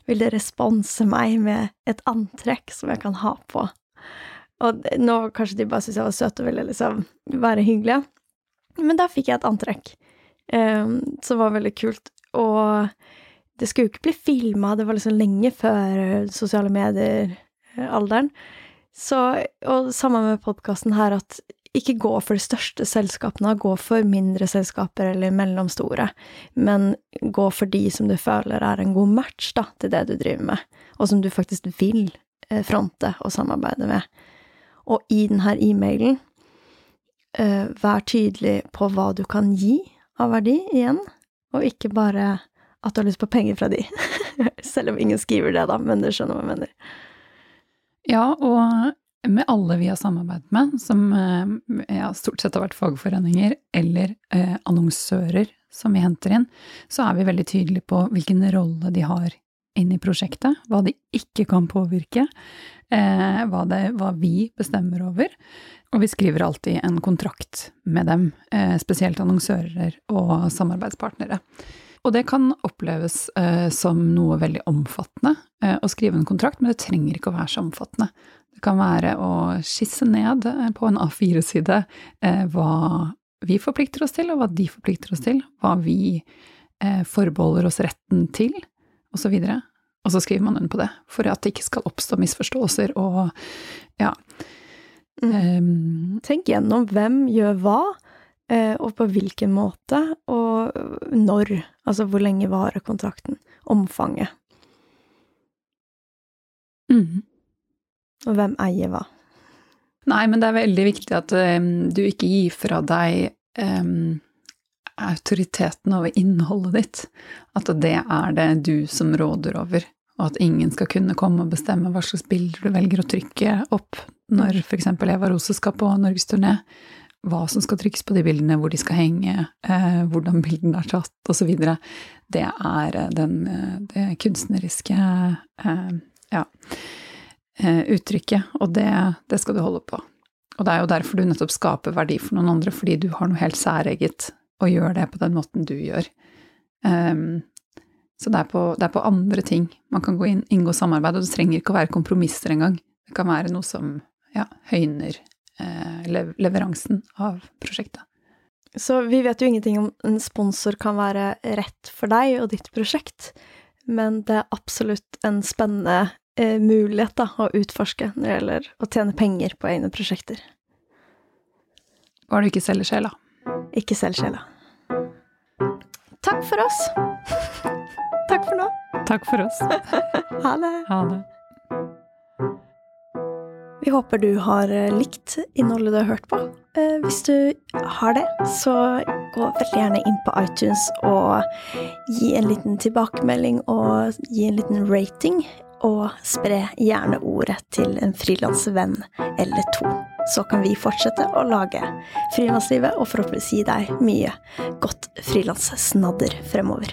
Vil dere sponse meg med et antrekk som jeg kan ha på? Og nå kanskje de bare syntes jeg var søt og ville liksom være hyggelig, Men da fikk jeg et antrekk. Um, som var veldig kult. Og det skulle jo ikke bli filma, det var liksom lenge før sosiale medier-alderen. Så, og samme med podkasten her, at ikke gå for de største selskapene, gå for mindre selskaper eller mellomstore, men gå for de som du føler er en god match da, til det du driver med, og som du faktisk vil eh, fronte og samarbeide med. Og i denne e-mailen, vær tydelig på hva du kan gi, av verdi igjen, og ikke bare at du har lyst på penger fra de. Selv om ingen skriver det, da, men du skjønner hva jeg mener. Ja, og med alle vi har samarbeidet med, som eh, ja, stort sett har vært fagforeninger eller eh, annonsører som vi henter inn, så er vi veldig tydelige på hvilken rolle de har inn i prosjektet, hva de ikke kan påvirke, eh, hva, det, hva, vi bestemmer over. Og vi skriver alltid en kontrakt med dem, eh, spesielt annonsører og samarbeidspartnere. Og det kan oppleves eh, som noe veldig omfattende eh, å skrive en kontrakt, men det trenger ikke å være så omfattende. Det kan være å skisse ned på en A4-side eh, hva vi forplikter oss til, og hva de forplikter oss til, hva vi eh, forbeholder oss retten til, osv. Og, og så skriver man under på det, for at det ikke skal oppstå misforståelser og ja. Mm. Um, Tenk gjennom hvem gjør hva Eh, og på hvilken måte, og når. Altså hvor lenge varer kontrakten? Omfanget. Mm. Og hvem eier hva? Nei, men det er veldig viktig at um, du ikke gir fra deg um, autoriteten over innholdet ditt. At det er det du som råder over, og at ingen skal kunne komme og bestemme hva slags bilder du velger å trykke opp når f.eks. Eva Rose skal på norgesturné hva som skal trykkes på de bildene, hvor de skal henge, eh, hvordan bildene er tatt, osv. Det er eh, den, eh, det kunstneriske eh, ja, eh, uttrykket, og det, det, skal du holde på. Og det er jo derfor du nettopp skaper verdi for noen andre, fordi du har noe helt særeget og gjør det på den måten du gjør. Um, så det er, på, det er, på, andre ting man kan gå inn, inngå samarbeid, og det trenger ikke å være kompromisser engang. Det kan være noe som ja, høyner Eh, leveransen av prosjektet. Så vi vet jo ingenting om en sponsor kan være rett for deg og ditt prosjekt, men det er absolutt en spennende eh, mulighet da, å utforske når det gjelder å tjene penger på egne prosjekter. Var du ikke selger sjela? Ikke selg sjela. Takk for oss. Takk for nå. Takk for oss. ha det. Ha det. Vi håper du har eh, likt innholdet du har hørt på. Eh, hvis du har det, så gå veldig gjerne inn på iTunes og gi en liten tilbakemelding og gi en liten rating. Og spre gjerne ordet til en frilansvenn eller to. Så kan vi fortsette å lage frilanslivet og forhåpentligvis gi deg mye godt frilanssnadder fremover.